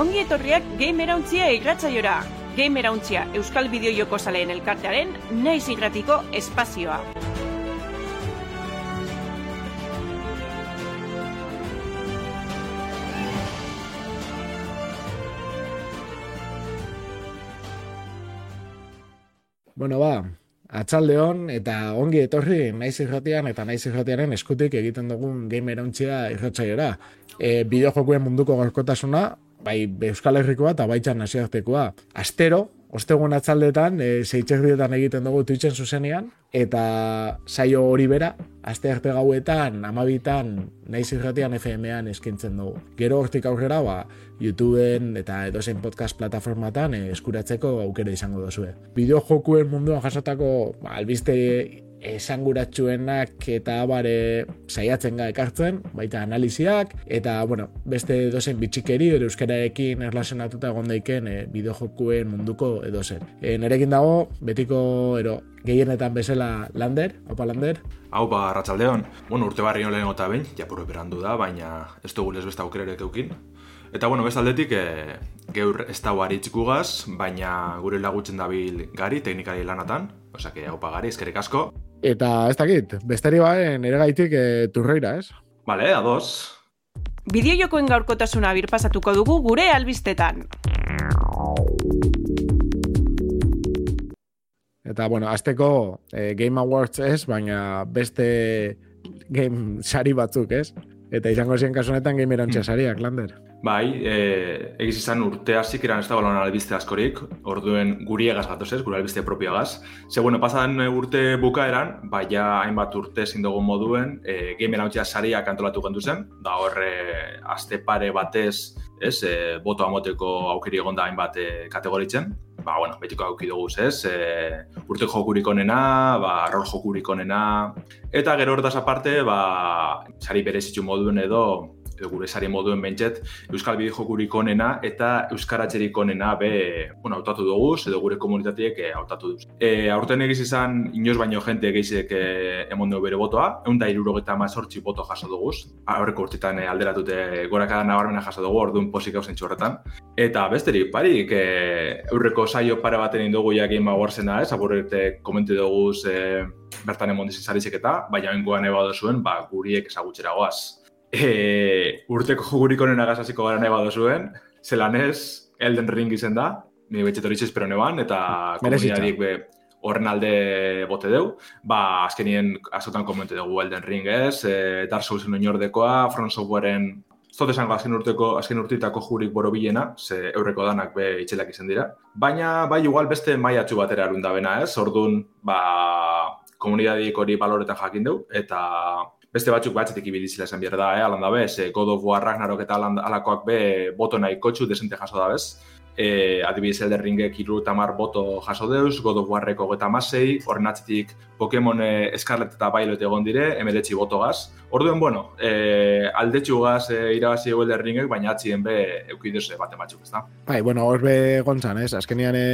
ongi etorriak Gamerauntzia irratzaiora. Gamerauntzia Euskal Bideo Zaleen elkartearen naiz irratiko espazioa. Bueno, ba, atxalde hon eta ongi etorri naiz irratian eta naiz irratiaren eskutik egiten dugun gamer hauntzia irratzaiora. E, bideojokuen munduko gorkotasuna, bai Euskal Herrikoa eta baitxan naziartekoa. Astero, ostegun atzaldetan, e, zeitzerdietan egiten dugu Twitchen zuzenean, eta saio hori bera, aste arte gauetan, amabitan, naiz irratian FM-an eskintzen dugu. Gero hortik aurrera, ba, YouTubeen eta edozein podcast plataformatan eh, eskuratzeko aukera izango duzue. Bideo jokuen munduan jasotako ba, albiste esanguratsuenak eta bare saiatzen ga ekartzen, baita analiziak, eta, bueno, beste edozen bitxikeri, ere euskararekin erlazionatuta egon daiken e, bideo jokuen munduko edozen. E, nerekin dago, betiko, ero, gehienetan bezala Lander, opa Lander? Hau ba, ratxaldeon. Bueno, urte barri nolen eta bain, japurro berandu da, baina ez dugu les besta aukererek eukin. Eta bueno, bestaldetik e, geur ez da gugaz, baina gure lagutzen dabil gari, teknikari lanatan, osea, hau gari, eskerrik asko. Eta ez dakit, besteri baen ere gaitik e, turreira, ez? Bale, ados. Bideo jokoen gaurkotasuna birpasatuko dugu gure albistetan. Eta, bueno, azteko e, Game Awards ez, baina beste game sari batzuk, ez? Eta izango ziren kasunetan game erantzia sariak, Lander. Bai, e, egiz izan urte hasik eran ez da balon albiste askorik, orduen guri egaz gatoz ez, gure albiste propio egaz. Ze, bueno, pasadan urte bukaeran, bai ja hainbat urte zindogun moduen, e, game erantzia sariak antolatu gendu zen, da horre aste pare batez, ez, e, boto amoteko aukeri egon da hainbat e, kategoritzen, ba, bueno, betiko auki dugu, ez, e, urte jokurik onena, ba, rol jokurik onena, eta gero hortaz aparte, ba, sari berezitzu moduen edo, gure sari moduen bentset, Euskal Bide Jokurik onena eta Euskaratzerik onena be, bueno, hautatu dugu, edo gure komunitateek e, hautatu dugu. E, aurten egiz izan, inoz baino jente egizek e, emon dugu bere botoa, egun da irurogeta mazortzi boto jaso dugu, aurreko urtetan e, alderatute gorakada nabarmena jaso dugu, orduan posik hau horretan. Eta besterik, parik, e, aurreko saio pare baten indugu ja Game Awardsena, ez, aburrete komentu dugu e, bertan emon dizizarizik eta, baina bengoan eba zuen, ba, guriek ezagutxera goaz e, urteko jugurik onena gazaziko gara nahi badozuen, zelan ez, Elden Ring izen da, ni betxet hori espero neban, eta komunidadik be, horren alde bote deu, ba, azkenien azotan komente dugu Elden Ring ez, e, Dark Soulsen oinordekoa, Front Softwareen Zote esango azken urteko, azken urtitako jurik boro bilena, ze eurreko danak be itxelak izan dira. Baina, bai, igual beste maiatxu batera arunda bena, ez? Orduan, ba, komunidadik hori baloretan jakin deu, eta beste batzuk batzetik ibilizila esan behar da, eh, alanda bez, e, God of War Ragnarok eta alakoak be boto nahi kotxu desente jaso da bez. E, adibidez Elder Ringek iru tamar boto jaso deus, God of Warreko geta masei, horren atzitik Pokemon Scarlet eta Violet egon dire, emeretzi boto gaz. Orduen, bueno, e, aldetxu gaz e, irabazi egu Elder Ringek, baina atzien be eukidez bate batzuk, ez da? Bai, bueno, hor be gontzan, ez? Azkenian e,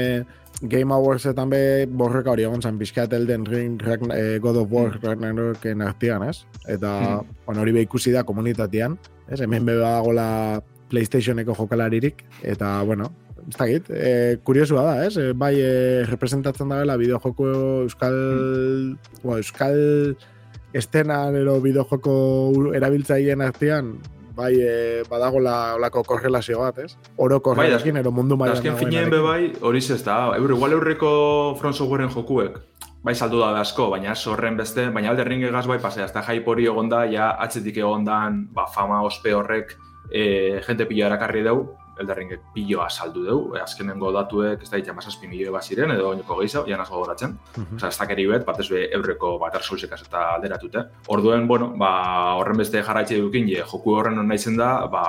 Game Awards-etan be borreka hori egon zan, pixkat Elden Ring, eh, God of War, mm. Ragnaroken artian, ez? Eta, mm. bueno, hori be ikusi da komunitatean, ez? Hemen be dagoela PlayStationeko jokalaririk, eta, bueno, ez dakit, e, kuriosua da, ez? E, bai, e, representatzen dela bideojoko euskal, mm. bueno, euskal estenan ero bideojoko erabiltzaien artean, bai e, badago la olako korrelazio bat, ez? Oro bai, ero mundu maian. Azken finean be bai, hori ez da, eur, igual eurreko front softwareen jokuek, bai saldu da asko, baina horren beste, baina alde ringe gaz bai pasea, da hype hori egon da, ja atzetik egon dan, ba, fama ospe horrek, e, jente pila erakarri deu, elderringek piloa saldu dugu, e, azkenengo datuek ez da ditzen mazazpi milioi bat ziren, edo oinoko gehiago, jan asko goratzen. Mm -hmm. Osa, ez dakeri bet, bat ez be, eurreko bat arsolzekaz eta alderatute. Orduen, bueno, ba, horren beste jarraitze dukin, je, joku horren hona izen da, ba,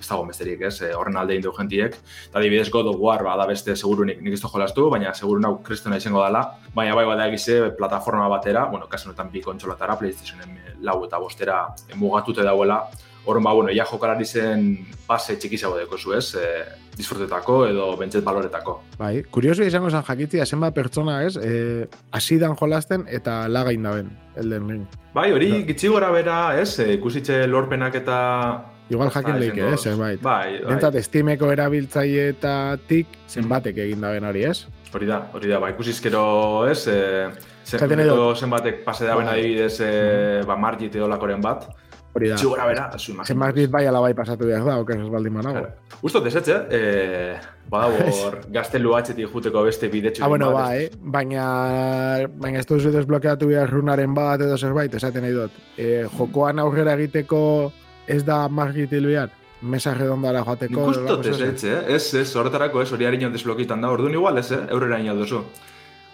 ez dago besterik, ez, e, horren alde indu jentiek. Eta dibidez God of War, ba, da beste seguru nik, ez jolastu, baina seguru nau kristona izango dela. Baina bai bada egize plataforma batera, bueno, kasu notan bi kontsolatara, Playstationen lau eta bostera mugatute dauela, Horren ba, bueno, ja jokalari zen base txikizago deko zu, ez? E, disfrutetako edo bentzet baloretako. Bai, kurioso izango zen jakitzia zenbat pertsona, ez? E, asidan jolasten eta lagain daben, elden ring. Bai, hori no. gitzi gora bera, ez? E, ikusitxe lorpenak eta Igual jakin izango ez, zerbait. Bai, bai. Bentsat, Steameko erabiltzaileetatik zenbatek egin da ben hori, ez? Hori da, hori da, ba, ikusizkero, ez, e, zenbatek pase da ben Bai. adibidez, e, ba, margit edo lakoren bat, Hori da. txigora bera, zu imagino. Zenbat bit bai ala bai pasatu behar da, okaz ez baldin manago. Usto, desetxe, e, badago hor, gaztelu atxetik juteko beste bidetxu. Ah, bueno, bai, baina, baina ez duzu desblokeatu behar runaren bat edo zerbait, esaten nahi dut. E, jokoan aurrera egiteko ez da margitil behar, mesa redondara joateko. Nik usto desetxe, eh? ez, ez, horretarako ez, hori harinan desblokitan da, orduan igual ez, eh? eurera ina duzu.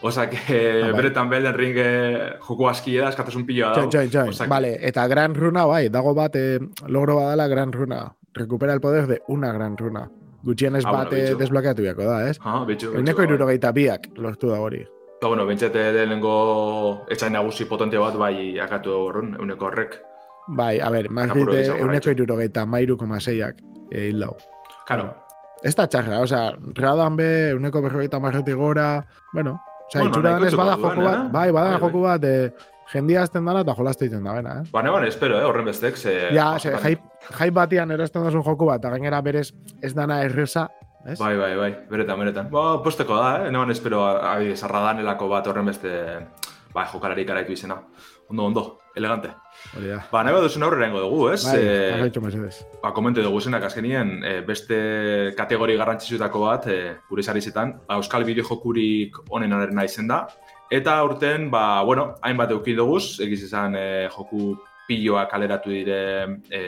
Osa, que Ah, bai. beretan belden ring eh, joko aski da, eskatasun Join, dago. join, join. Osea, Vale, eta gran runa, bai, dago bat, eh, logro badala gran runa. Recupera el poder de una gran runa. Gutxienez Ah, bat bueno, eh, bitxu. desblokeatu beharko da, ez? Ah, bitxu. Euneko bai. irurogeita biak lortu da hori. Ba, bueno, bentsete lehenengo etxain nagusi potente bat bai akatu horren, euneko horrek. Bai, a ber, margite izan euneko irurogeita mairu koma zeiak eh, hil dau. Karo, Ez da txarra, osea, radan be, euneko berrogeita marretik gora, bueno, osea, Bueno, itxura denez bada joko duena, bat, eh? bai, bada Bai, joko bat, eh, jendia azten dala eta jolazte egiten da, bena, eh? ba, neban espero, eh, horren bestek, ze... Ja, ze, jai, jai batian erosten duzun joku bat, eta gainera berez ez dana erresa, ez? Bai, bai, bai, beretan, beretan. Ba, posteko da, eh? Neban espero, adibidez, arradanelako bat horren beste, ba, jokalari garaitu izena. Ondo, ondo, elegante. Hori. Ba, nahi baduzen aurrera ingo dugu, ez? Bai, Eh, ba, komente dugu zenak azkenien, e, beste kategori garrantzizutako bat, e, gure sarizetan, ba, Euskal Bideojokurik onenaren izen da. Eta urten, ba, bueno, hainbat eukin duguz, egiz izan e, joku piloa kaleratu dire e,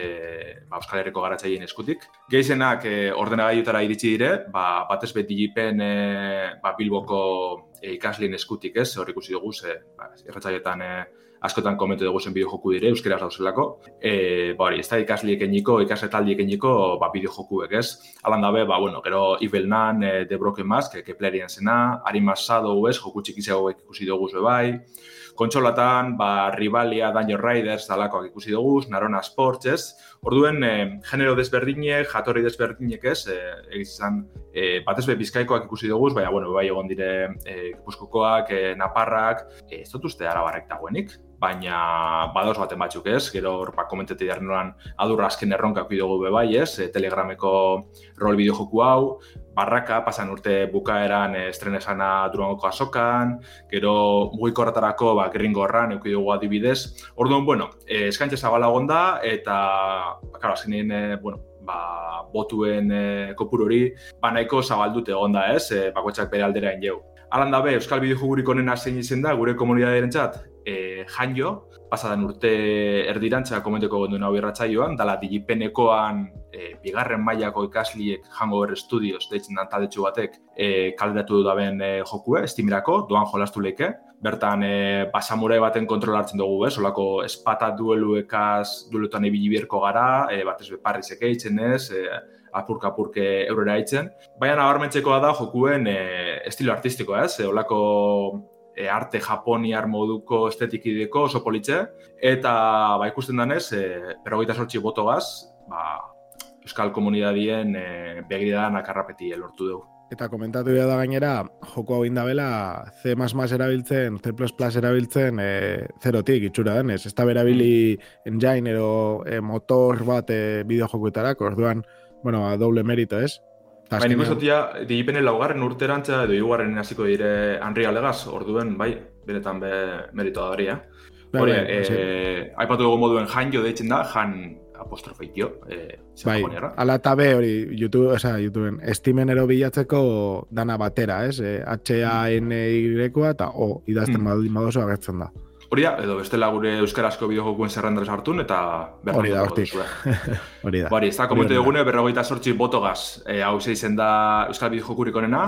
ba, Euskal Herriko garatzaileen eskutik. Gehizenak e, ordenagaiutara iritsi dire, ba, batez beti dipen e, ba, Bilboko e, ikaslien eskutik, ez? Hor ikusi dugu, ze, ba, irratzaioetan e, askotan komentu dugu zen bideojoku dire, euskeraz dauzelako. E, ba, hori, ez da ikasliek eniko, ikasle taldiek eniko, ba, bideojokuek, ez? Alan dabe, ba, bueno, gero Evil Nan, e, The Broken Mask, e, Keplerian zena, Arima Shadow, ez? Joku txikizagoek ikusi dugu zue bai. Kontsolatan, ba, Rivalia, Danger Riders, dalakoak ikusi dugu, Narona Sports, ez? Orduen, e, genero desberdinek, jatorri desberdinek, ez? E, egiz izan, e, batez be bizkaikoak ikusi dugu, baina, bueno, bai egon dire e, Gipuzkoakoak, e, Naparrak, e, ez dut uste arabarrek dagoenik, baina badaoz baten batzuk ez, gero ba, komentete jarri nolan adurra azken erronkak bidugu be bai ez, e, telegrameko rol bideojoku hau, barraka, pasan urte bukaeran e, estrenesana durangoko azokan, gero mugiko horretarako ba, gringo horran euki dugu adibidez. Orduan, bueno, e, eskaintza zabala egon da, eta, ba, karo, azkenien, e, bueno, ba, botuen e, kopuru hori, ba, nahiko zabaldute egon da, ez, e, bakoitzak bere aldera jau. Alan dabe, Euskal Bideojugurik onena zein izen da, gure komunitatearen txat, e, janjo, pasadan urte erdirantza komenteko gondun hau irratzaioan, dala digipenekoan e, bigarren mailako ikasliek Hangover Studios, deitzen da taldetxu batek, e, kaleratu daben e, jokue, estimirako, doan jolastu leike. Bertan, e, basamurai baten kontrol hartzen dugu, ez? Olako espata dueluekaz, duelutan ibili bierko gara, e, batez beparrizek eitzen ez, e, apurka apurke eurera eitzen. Baina nabarmentzekoa da jokuen e, estilo artistikoa, ez? E, olako e, arte japoniar moduko estetikideko oso politxe. Eta ba, ikusten danez, e, berrogeita sortzi botogaz, ba, Euskal Komunidadien e, begiridan akarrapeti lortu dugu. Eta komentatu da gainera, joko hau indabela C++ erabiltzen, C++ erabiltzen e, zerotik itxura denez. Ez da berabili engine edo e, motor bat e, bideojokuetarako, orduan, bueno, a doble merito, ez? Baina nik azkenean- ustotia, digipenen laugarren urterantza edo hirugarren hasiko dire Unreal legaz, orduen, bai, beretan be meritoa da hori, eh? Bai, Hori, bai, eh, bai. aipatu dugu moduen janjo deitzen da, jan apostrofeitio, eh, zer Bai, japoniarra. ala eta be hori, YouTube, osea, YouTubeen, Steamen ero bilatzeko dana batera, ez? E, H-A-N-Y-koa eta O, idazten Mm. madoso agertzen da. Hori da, edo bestela gure euskarazko bideojokuen zerrendara sartun eta Hori da, hortik. Hori da. Bari, ez da, komente Hori da. dugune, berrogeita sortzi botogaz, e, hau izen da Euskal Bideojokurik onena,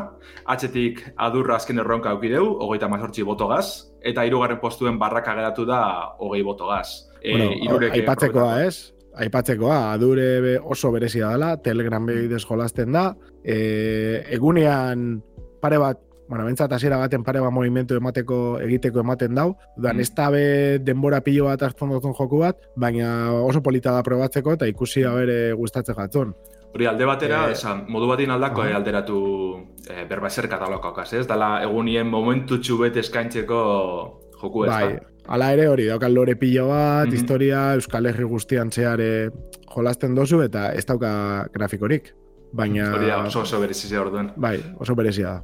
atxetik adurra azken erronka aukideu, hogeita mazortzi botogaz, eta hirugarren postuen barraka geratu da hogei botogaz. E, bueno, hirurek, eh, aipatzekoa, ez? Aipatzekoa, adure oso berezia dela, Telegram bidez jolasten da, e, egunean pare bat, bueno, bentsat hasiera baten pare bat movimentu emateko egiteko ematen dau, dan Mm. ez da be denbora pilo bat hartzen joku bat, baina oso polita da probatzeko eta ikusi da bere gustatzen jatzun. Hori alde batera, Eh, esan, modu batin aldako aha. eh, alderatu e, berba eser katalogoak, ez? Dala egunien momentutxu bete eskaintzeko joku ez Bai, da. Hala ere hori, dauka lore pilo bat, Mhm. historia, Euskal Herri guztian zeare jolasten dozu, eta ez dauka grafikorik. Baina, Hori da, oso oso berezizia orduen. bai, oso berezia da.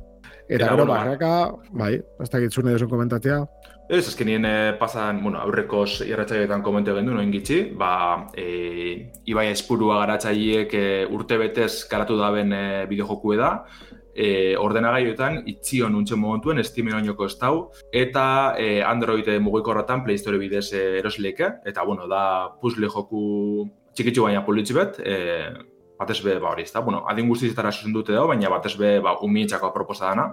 Eta, gero, ba- barraka, bai, ez dakit zune duzun komentatzea, Ez, azkenien eh, pasan, bueno, aurrekos irratxaietan komente gendu, noin gitxi, ba, e, Ibai Espurua garatzaileek e, urte betez garatu daben e, bideojokue da, e, ordenagailuetan itzion untzen momentuen Steamen oinoko ez dau, eta e, Android e, mugikorratan Play Store bidez e, erosleke, eta bueno, da puzzle joku txikitsu baina politxi bet, e, batez be, ba hori, ez da, bueno, adin guztizetara zuzen dute dago, baina batez be, ba, umientzako aproposa dana.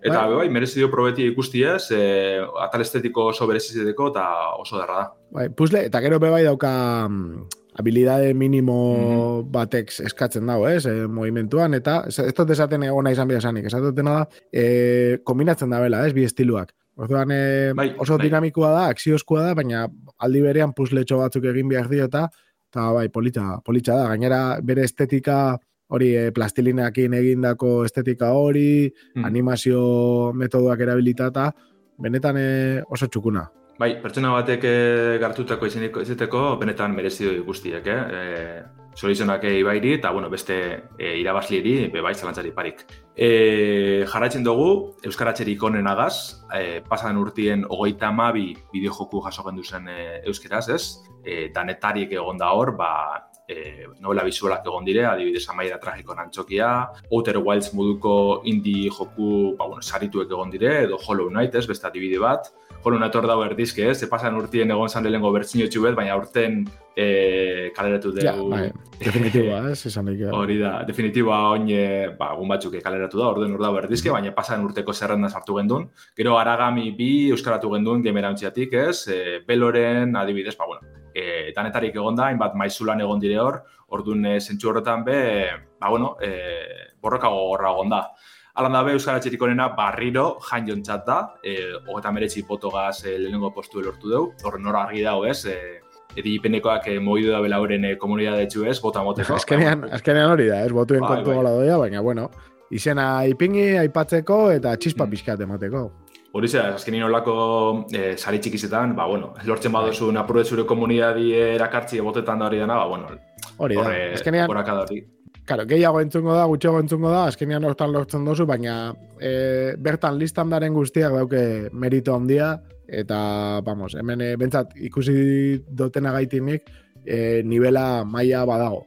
Eta, Bai. bai, merezi dio probeti ikustiez, e, atal estetiko oso berezizeteko eta oso darra da. bai, puzzle, eta gero be bai dauka mm, habilidade minimo Mhm. batek eskatzen dago, ez, e, movimentuan, eta ez ez dut esaten egona izan esanik, esaten dutena da, e, kombinatzen da bela, ez, bi estiluak. Orduan, e, Bai, oso bai. dinamikoa da, akzioskoa da, baina aldi berean puzzletxo batzuk egin behar dio eta, eta bai, polita, politxa da. Gainera, bere estetika, hori e, plastilinakin egindako estetika hori, Mm. animazio metodoak erabilitata, benetan e, oso txukuna. Bai, pertsona batek e, gartutako izeneko izateko benetan merezi du guztiek, eh? E, Solizonak ibairi eta bueno, beste e, irabazlieri be bai zalantzari parik. E, jarraitzen dugu euskaratzerik onenagaz, e, pasan urtien hogeita amabi bideojoku jaso gendu zen e, euskeraz, ez? E, danetarik egon da hor, ba, e, novela bizualak egon dire, adibidez Amaira Tragikoan antxokia, Outer Wilds moduko indie joku, ba, bueno, sarituek egon dire, edo Hollow Knight, ez, beste adibide bat. Knight hor dago erdizke, ez, ze pasan urtien egon zan lehengo bertzino txubet, baina urten e, kaleratu dugu. Ja, bai, definitiboa, ez, esan daik. Hori da, definitiba oin, e, ba, egun batzuk kaleratu da, orduen da berdizke, baina pasan urteko zerrenda sartu gendun. Gero Aragami bi euskaratu gendun gemerantziatik, ez, e, Beloren, adibidez, ba, bueno, e, danetarik egon da, hainbat maizulan egon dire hor, orduan e, zentsu horretan be, ba, bueno, e, borroka gogorra egon da. Alan da be, Euskaratxetik onena barriro jain jontzat da, e, hogeta meretzi potogaz e, lehenengo postu lortu dugu, horren nora argi dago ez, e, edipenekoak e, moidu da belauren e, komunidade etxu ez, bota moteko. Azkenean, azkenean hori da, ez, botuen Bai, kontu bai. doia, baina, bueno, izena ipingi, aipatzeko eta txispa Mm. pixkat emateko. Hori zera, azkenin olako e, sari txikizetan, ba, bueno, lortzen Bai. baduzu napurre zure komunidadi erakartzi botetan da hori dana, ba, bueno, Hori da, horre, azkenean, hori. Claro, gehiago entzungo da, gutxiago entzungo da, azkenean hortan lortzen dozu, baina e, bertan listan daren guztiak dauke merito handia, eta, vamos, hemen e, bentsat ikusi dotena gaitinik, e, nivela maila badago.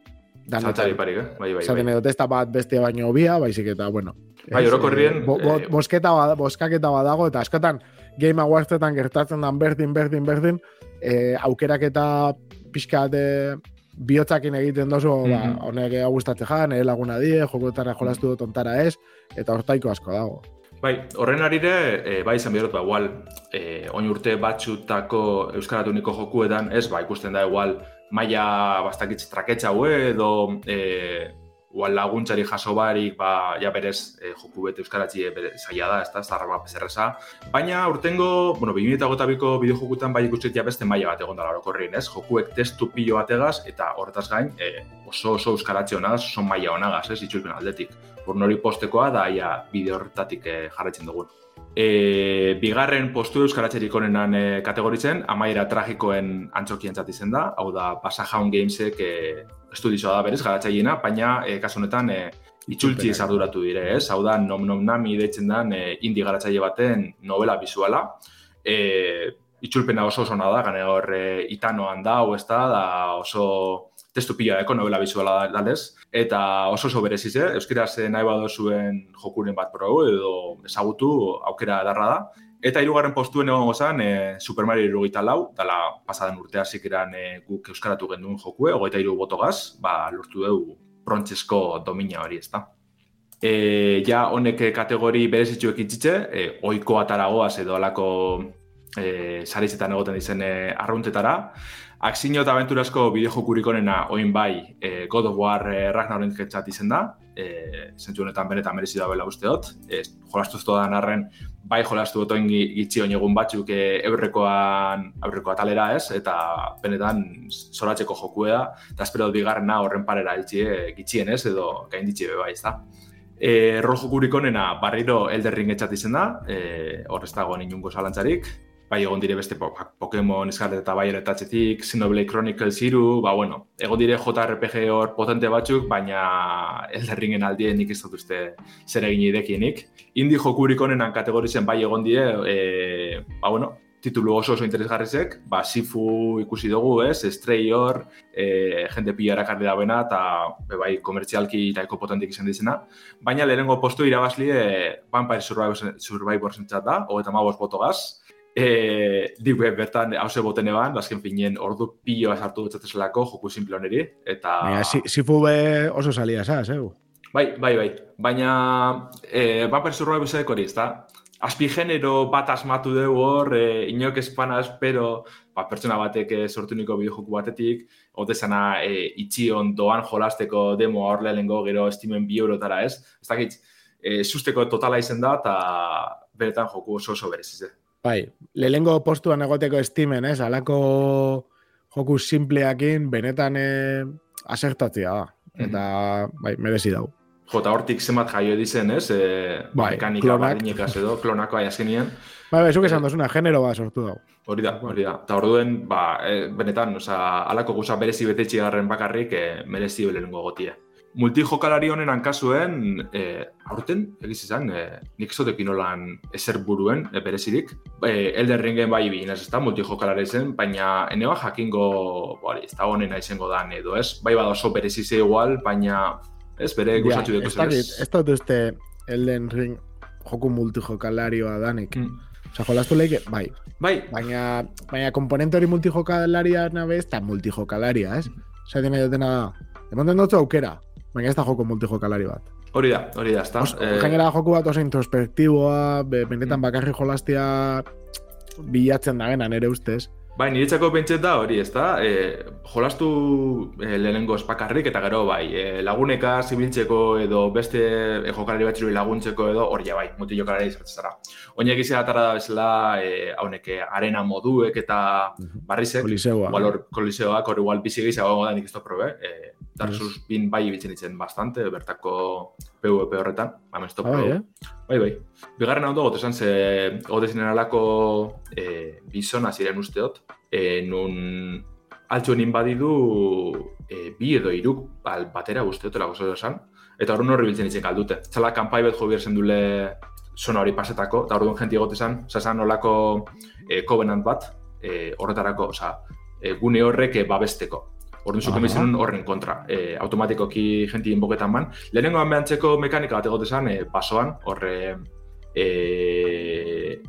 Zantzari parik, eh? Bai, bai, Zaten bai. edot ez da bat beste baino bia, baizik eta, bueno. Bai, orokorrien, bo, bo, bosketa bada, boskaketa badago, eta askotan Game Awardsetan gertatzen dan berdin, berdin, berdin, eh, aukeraketa pixkat eh, bihotzakin egiten dozu, ba, Mhm. honek hau gustatzen jan, nire laguna die, jokotara jolastu dut ontara ez, eta hortaiko asko dago. Bai, horren arire, e, bai izan behar ba, igual, e, oin urte batxutako euskaratuniko jokuetan, ez, ba, ikusten da, igual, maila bastakitz traketxa edo, e, igual laguntzari jaso barik, ba, ja berez, e, joku bete euskaratzi e, bere zaila da, ez da, zarra bat bezerreza. Baina, urtengo, bueno, 2008ko bideo jokutan bai ikustet ja beste maila bat egon dara orokorrien, ez? Jokuek testu pilo bategaz, eta horretaz gain, e, oso oso euskaratzi honagaz, oso maila honagaz, ez, itzulpen aldetik. Por hori postekoa da, ia bideo horretatik e, jarraitzen dugun. E, bigarren postu euskaratzerik onenan e, kategoritzen, amaira tragikoen antzokientzat izen da, hau da, Pasajaun Gamesek e, estudizioa da berez, garatzaileena, baina e, kasu honetan e, itzultzi Itzulpenak. arduratu dire, ez? Hau da, nom nom nami deitzen den e, indi garatzaile baten novela bizuala. E, itzulpena oso oso ona da, gane hor e, itanoan da, hau ez da, da oso testu pila novela bizuala da, dalez. Eta oso oso bereziz, eh? Euskaraz eh, nahi bado zuen jokuren bat probu edo ezagutu aukera darra da. Eta hirugarren postuen egon gozan, e, Super Mario irugaita lau, dala pasadan urtea zikeran e, guk euskaratu genduen jokue, hogeita hiru botogaz, ba, lortu dugu prontzesko domina hori, ezta. E, ja, honek kategori berezitzuek itxitze, e, oiko ataragoaz edo alako e, saritzetan egoten dizen e, arruntetara. Akzino eta aventurazko bideojokurik onena oin bai e, God of War e, Ragnaroren jetzat izen da, e, zentzu honetan benetan merezi da bela usteot, e, jolastu da arren bai jolastu dut oin gitzi egun batzuk e, eurrekoan, aurreko atalera ez, eta benetan zoratzeko jokua, eta espero dut bigarrena horren parera eltsi e, gitxien ez, edo gainditxe be bai ez da. E, rol jokurik onena barriro Elder Ring etxat izen da, e, hor ez dago inungo zalantzarik, bai egon dire beste po- Pokemon Scarlet eta Violet atzetik, Xenoblade Chronicles 3, ba bueno, egon dire JRPG hor potente batzuk, baina Elden Ringen aldien nik ez dut uste zer egin idekienik. Indie jokurik onenan kategorizen bai egon dire, e, ba bueno, titulu oso oso interesgarrizek, ba, Sifu ikusi dugu, ez, Stray hor, e, jende pila erakarri da bena, eta bai, komertzialki nahiko potentik izan dizena. Baina lehenengo postu irabazli e, Vampire Survivor, Survivor zentzat da, hogeta mabos botogaz. E, dik be, bertan hause boten eban, azken finien ordu pioa sartu dutzatezelako joku simple honeri, eta... Baina, si, sifu be oso salia zaz, eh? Bai, bai, bai. Baina e, Vampire Survivor zedek hori, ezta? Azpi genero bat asmatu dugu hor, e, inok espana espero, ba, pertsona batek sortu niko bideojoku batetik, ote zena e, itxion doan jolasteko demo hor lehenengo gero estimen bi eurotara ez. Ez dakit, e, susteko totala izen da, eta beretan joku oso oso bereziz. eh. Bai, lehengo postuan egoteko estimen, ez? Alako joku simpleakin benetan eh, asertatzea da. Eta, bai, merezi dau. Jota hortik zenbat jaio dizen, ez? E, Bai, mekanika klonak. bardinekaz edo, klonako aia azkenien. Bai, bai, zuk esan dozuna, genero bat sortu dau. Hori da, hori da. Eta orduen, ba, e, benetan, oza, alako guza berezi betetxe garren bakarrik e, merezi lehenengo gotia. Multijokalari honen hankasuen, e, aurten, egiz izan, e, nik ezotekin nolan ezer buruen, e, berezirik. E, Elden Ringen bai binez, ez da, multijokalari zen, baina eneba jakingo, bori, ez da honena izango dan edo, ez? Bai bada oso berezi ze igual, baina, ez, bere Ja, guztatxu ez deko dakit, ez dut uste Elden Ring joku multijokalarioa danik. Mm. Osa, jolastu leike, bai. Bai, Baina, baina komponente hori multijokalaria nabe ez da multijokalaria, ez? Osa, dena dutena. Ematen dutzu aukera, baina ez da joko multijokalari bat. hori da, hori da, ez da. Os, Gainera joku bat oso introspektiboa, be, benetan Mm. bakarri jolastia bilatzen da gena nere ustez. Bai, niretzako pentset da hori, ez da? E, jolastu e, lehenengo espakarrik eta gero bai, e, laguneka zibiltzeko edo beste e, jokalari batzuri laguntzeko edo hori bai, muti jokalari izatzen zara. Oinak izan atara da bezala, e, hauneke arena moduek eta barrizek, Koliseoa. hor koliseoak hor igual bizi gehiago da nik ez probe, e, Dark Souls bin bai ibiltzen ditzen bastante, bertako PvP horretan, ez da Ah, bai, eh? Bai, bai. Bigarren hau gote esan, ze gote zinen alako e, bizona ziren usteot, e, nun altxonin badidu e, bi edo iruk al, batera usteot, elako zelo esan, eta horren horri biltzen ditzen kaldute. Txala kanpai bet jo bierzen dule zona hori pasetako, eta orduan jenti egote esan, zazan olako e, covenant bat, e, horretarako, oza, e, gune horrek babesteko. Orduan zuko Aha. zenun horren kontra. E, automatikoki jenti inboketan man. Lehenengoan behantzeko mekanika bat egote esan, e, basoan, horre e,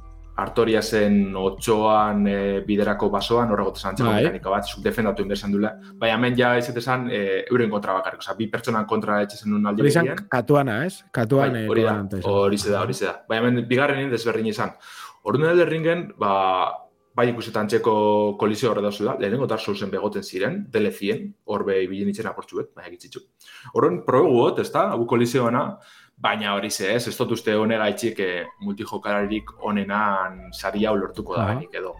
Artoria zen otxoan e, biderako basoan, horregote esan antzeko Bai. mekanika bat, zuk defendatu inbertzen dula. Baina hemen ja ez esan e, euren kontra bakarrik, osea, bi pertsonan kontra etxezen nun aldi Hori izan berean. katuana, ez? Katuan Bai, eh, hori da, hori da, hori da. Baina hemen bigarrenin desberdin izan. Orduan Ringen, ba, bai ikusetan txeko kolizio horre dauzela, lehenengo Dark Soulsen begoten ziren, DLC-en, hor be ibili nintzen aportxuet, baina gitzitzu. Orduan, probeguot, ez da, hau kolizioana, baina hori ze, ez, ez dut uste honegaitxik eh, multijokalarik onenan sari hau lortuko da Aha. benik edo.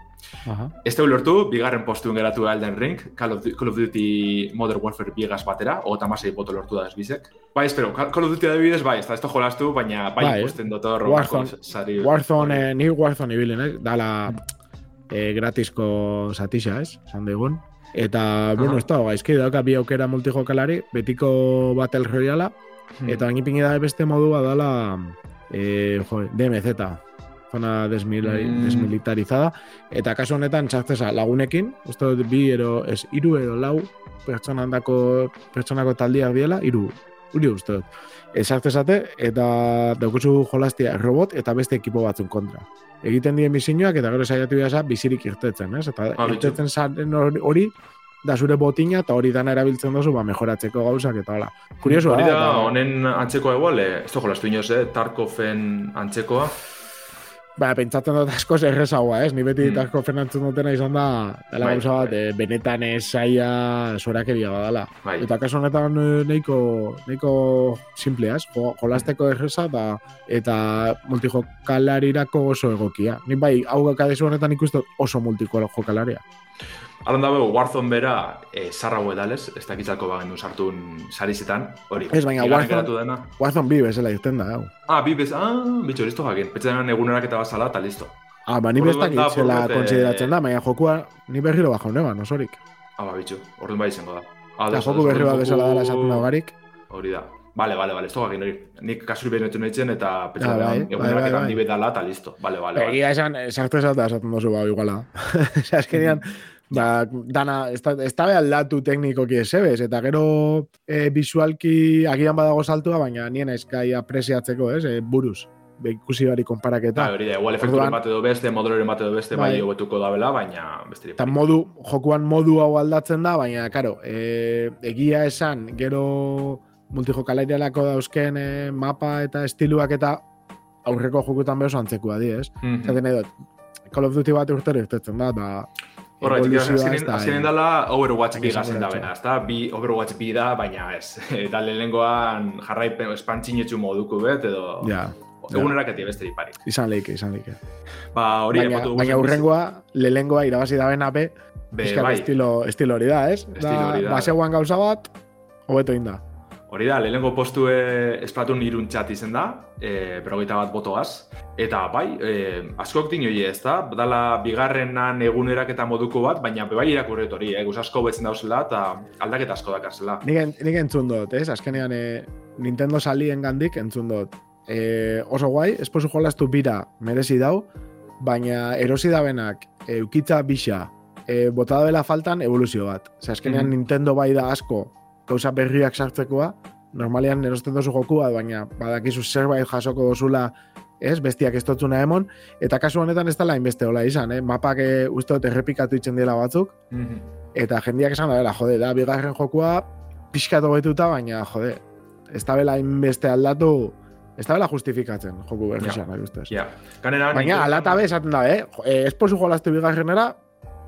Aha. Ez da lortu, bigarren postuen geratu da Elden Ring, Call of, Call of Duty Modern Warfare biegaz batera, eta masei boto lortu da ezbizek. Bai, espero, Call of Duty adibidez, bai, ez da, ez da jolastu, baina bai, Bai. ikusten dut hor Warzone-. Warzone, eh, ni Warzone ibilin, eh? Dala eh, gratisko satixa, ez? Esan digun. Eta, bueno, Aha. ez da, gaizki dauka bi aukera multijokalari, betiko Battle Royale, Hmm. eta ipini da beste modua dala eh, jo, DMZ, zona desmilari, Mm. desmilitarizada, eta kasu honetan txartzesa lagunekin, uste dut bi ero, ez, iru ero lau pertsonako taldiak diela, iru, uri uste dut. Esartzesate, eta daukuzu jolastia robot eta beste ekipo batzun kontra. Egiten dien bizinoak eta gero saiatu dira bizirik irtetzen, ez? Eta bitxu. irtetzen zaren hori- da zure botina eta hori dana erabiltzen duzu ba mejoratzeko gauzak eta hala. Kuriosoa Hori da, eta- honen antzekoa igual, eh, ez da jolastu inoz, eh, Tarkofen antzekoa. Ba, pentsatzen dut asko errezagoa, ez? Ni beti Mm. mm. fernantzen dutena izan da, dela Bai, gauza bat, bai. eh, benetan ez saia sorakeria badala. Bai. Eta kasu honetan eh, nahiko, nahiko simplea, ez? Jo, jolasteko erreza eta, eta multijokalarirako oso egokia. Ni bai, hau gakadezu honetan ikusten oso multijokalaria. Alan dabe, Warzone bera, eh, zarra edales, ez dakitzalko bagendu sartun sarizetan, hori. Ez, baina Warzone- dena. Warzone bi bezala irten da, hau. Ah, bi bez, ah, bitxo, listo jakin. Petxetan egunerak eta bazala, eta listo. Ah, ba, ni bestak da, itzela eh, konsideratzen da, baina jokua ni berriro baja honeban, osorik. Ah, ba, bitxu, orduan bai izango da. Ah, ados, joku berri bat bezala dela esaten da garik. Hori da. Bale, bale, bale, ez toga hori. Nik kasuri behin etu nahitzen eta Ah, pentsa bai, da, bai, egunerak bai, eta handi betala eta listo. Bale, bale, bale. Egia esan, sartu esata esaten dozu ba, iguala. Osea, azkenean, ba, dana, ez da, ez da aldatu teknikoki esebez, eta gero e, visualki agian badago saltua, baina nien eskai apresiatzeko, ez, e, buruz, ikusi bari konparaketa. Ba, hori da, igual efekturen bat edo beste, moduloren bat edo beste, bai, Bai. hobetuko dabela, baina besterik. Eta modu, jokuan modu hau aldatzen da, baina, karo, e, egia esan, gero multijokalarialako dauzken e, mapa eta estiluak eta aurreko jokutan behoz antzekua di, ez? Mhm. Zaten edo, Call of Duty bat urtero irtetzen da, ba, Da, azkenean eh, dela Overwatch bi gazen da bena, ezta? Bi Overwatch bi da, baina ez. Eta lehenengoan jarraipen espantzinetxu moduko bet, edo Ja, egunerak eti besterik pari. izan leike, izan leike. Ba, hori, Baina, dugu baina urrengoa, lehengoa irabazi da bena be, Be, bai, estilo, estilo hori da, ez? Estilo hori da. Baseguan gauza bat, hobeto inda. Hori da, lehenengo postue esplatun iruntxat izen da, e, berrogeita bat botoaz. Eta bai, e, askok dinoi ez da, dala bigarrenan egunerak eta moduko bat, baina bai irakurret hori, eh? asko betzen dauzela eta aldaketa asko dakarzela. Nik, en- nik entzun dut, ez? Azkenean e, Nintendo salien gandik entzun dut. E, oso guai, esposu jolastu bira merezi dau, baina erosi da benak eukitza bisa, e, bota da bela faltan evoluzio bat. Ze azkenean Mhm. Nintendo bai da asko gauza berriak sartzekoa, normalean erosten dozu jokua, baina badakizu zerbait jasoko dozula ez, bestiak ez dotzuna emon, eta kasu honetan ez dela inbeste hola izan, eh? mapak e, uste dut errepikatu itzen dela batzuk, Mhm. Eta jendiak esan da, bera, jode, da, bigarren jokua pixkat hobetuta, baina, jode, ez da bela inbeste aldatu, ez da bela justifikatzen joku berri Ja. yeah. ustez. Kanera... Baina, alata be esaten da, eh? Eh, esposu jolaztu bigarrenera,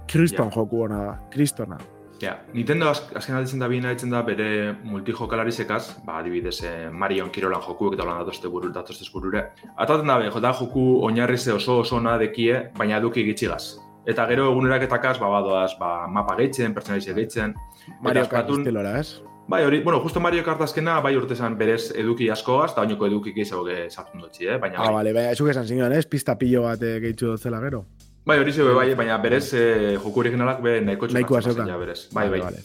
kriston Ja. joku hona da, kristona. Ja, Nintendo az, azken alditzen da ditzen da bere multijokalarisekaz, ba, adibidez, eh, Marion Kirolan jokuek eta holan datozte buru, datozte burure. Ataten da, be, jota joku oinarrize oso oso ona dekie, baina eduki gitxigaz. Eta gero eguneraketakaz, ba, badoaz, ba, mapa gehitzen, pertsonalize gehitzen. Mario Kart estilora, ez? Bai, hori, bueno, justo Mario Kart azkena, bai urtezan berez eduki askoaz, eta oinoko eduki gehiago ge sartzen dutzi, eh? Baina, Ah, bale, bai, ezuk esan zinuan, ez? Pista pilo bat eh, gehitzu gero. Bai, hori zebe, bai, baina berez eh, joku originalak be nahiko txukatzen zeukan. ja berez. Bai, bai. Vale,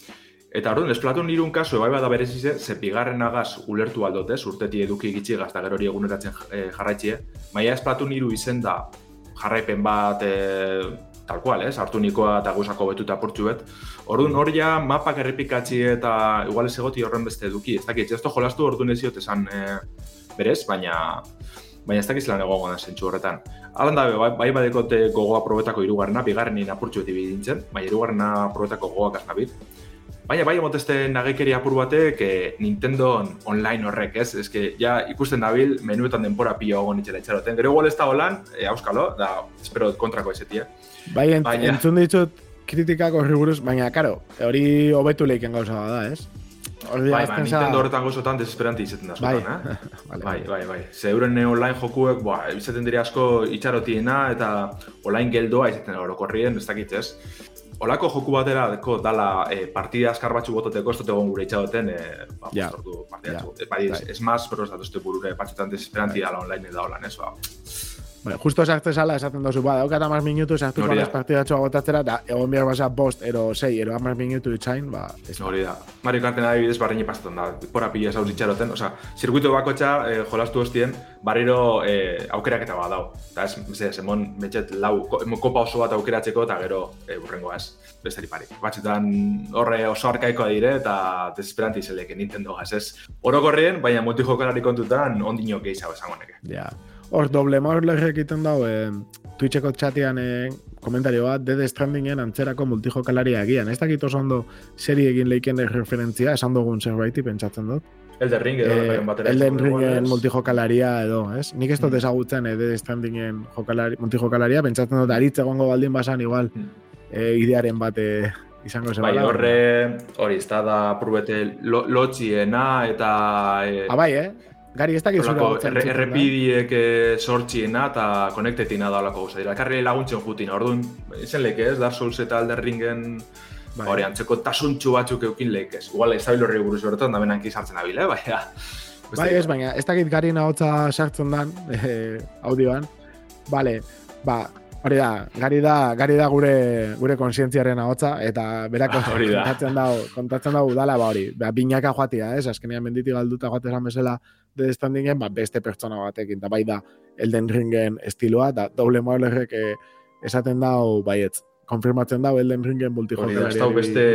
Eta orduan, Splatoon irun kasu, bai bada berez ize, ze bigarren agaz ulertu aldot, ez? Urteti eduki gitxigaz, eta gero hori eguneratzen eh, jarraitxie. Baina Splatoon iru izen da jarraipen bat eh, tal cual, ez? Hartu nikoa eta guzako betuta portxu bet. Orduan, hori ja mapak errepikatzi eta igual ez egoti horren beste eduki. Ez dakit, ez jolastu orduan ez esan eh, berez, baina baina ez dakiz lan egongo da zentsu horretan. Alan da, bai, bai badekote gogoa probetako irugarrena, bigarrenin apurtxu beti bidintzen, baina irugarrena probetako gogoak aznabit. Baina bai emotezte nagekeria apur batek eh, Nintendo online horrek, ez? Que, ja ikusten dabil menuetan denpora pilo egon itxela itxaroten. Gero igual ez da holan, e, auskalo, da, espero kontrako ezetia. Bai, ent, Baina- entzun ditut kritikak horri buruz, baina, karo, hori hobetu leiken gauza bada, ez? Bai, ba, Nintendo horretan gozotan desesperanti izaten da Bai, eh? Vale, Bai, bai, bai. Ze euren online jokuek, ba, izaten dira asko itxarotiena eta online geldoa izaten orokorrien, ez dakit, ez? Olako joku baterako dala e, partida askar batzu bototeko, ez dut egon gure itxaroten, e, ba, sortu partida Ja. batzu. E, bai, Bai. ez maz, pero ez datuzte burure, batzutan desesperanti dala online da holan, ez? Ba, Bueno, justo sartzen zala esaten dozu, ba, daukat amaz minutu sartu da. ez partidatxoa botatzera, eta egon behar basa bost, ero sei, ero amaz minutu itxain, ba, ez hori da. Mario Karten adibidez barreini pasatzen da, pora pila zauz itxaroten, osea, zirkuito bakotxa e, jolastu hostien, barriro e, aukerak eta badau. Eta ez, ez, emon, metxet, lau, kopa oso bat aukeratzeko eta gero e, urrengoa ez, besteri pari. Batzutan horre oso arkaikoa dire eta desesperanti izeleke Nintendo gaz, ez. Orokorrien, baina multijokalari kontutan ondino gehiago esango neke. Ja. Hor, doble maurlerrek egiten dau, eh, Twitcheko txatian eh, komentario bat, Dead Strandingen antzerako multijokalaria egian. Ez dakit oso ondo seri egin leiken referentzia, esan dugun zerbaiti pentsatzen dut. Elden Ring edo Eh, eh, batera. Elden Ringen multijokalaria edo, ez? Nik ez dut Mm. ezagutzen eh, Dead Strandingen jokalari, multijokalaria, pentsatzen dut aritz egongo baldin basan igual Mm. eh, idearen bat eh, izango Bai, zebala. horre, hori, ez da da probete lo, lotxiena eta... E, Ah, bai, eh? Gari, ez dakit hotza erre, entzuten da. errepidiek eh, sortxiena eta konektetina da olako gauza dira. Karri laguntzen jutin, orduan, izen leke ez, Dark Souls eta Elden Ringen Bai. hori antzeko tasuntxu batzuk eukin lekez. Igual ez dabil horri buruz bertan, da benak izartzen dabil, eh? Baina, Bai, ez, baina ez dakit gari hotza sartzen dan eh, audioan. Vale, ba, Hori da, gari da, gari da gure gure konsientziaren ahotsa eta berak da. kontatzen dau, kontatzen dau udala ba hori. Ba binaka joatia, ez? Azkenean menditik galduta joate esan bezala de standingen, ba beste pertsona batekin, eta bai da Elden Ringen estiloa, da doble modelerrek eh, esaten dau baietz. Konfirmatzen dau Elden Ringen Hori multijokalari. da beste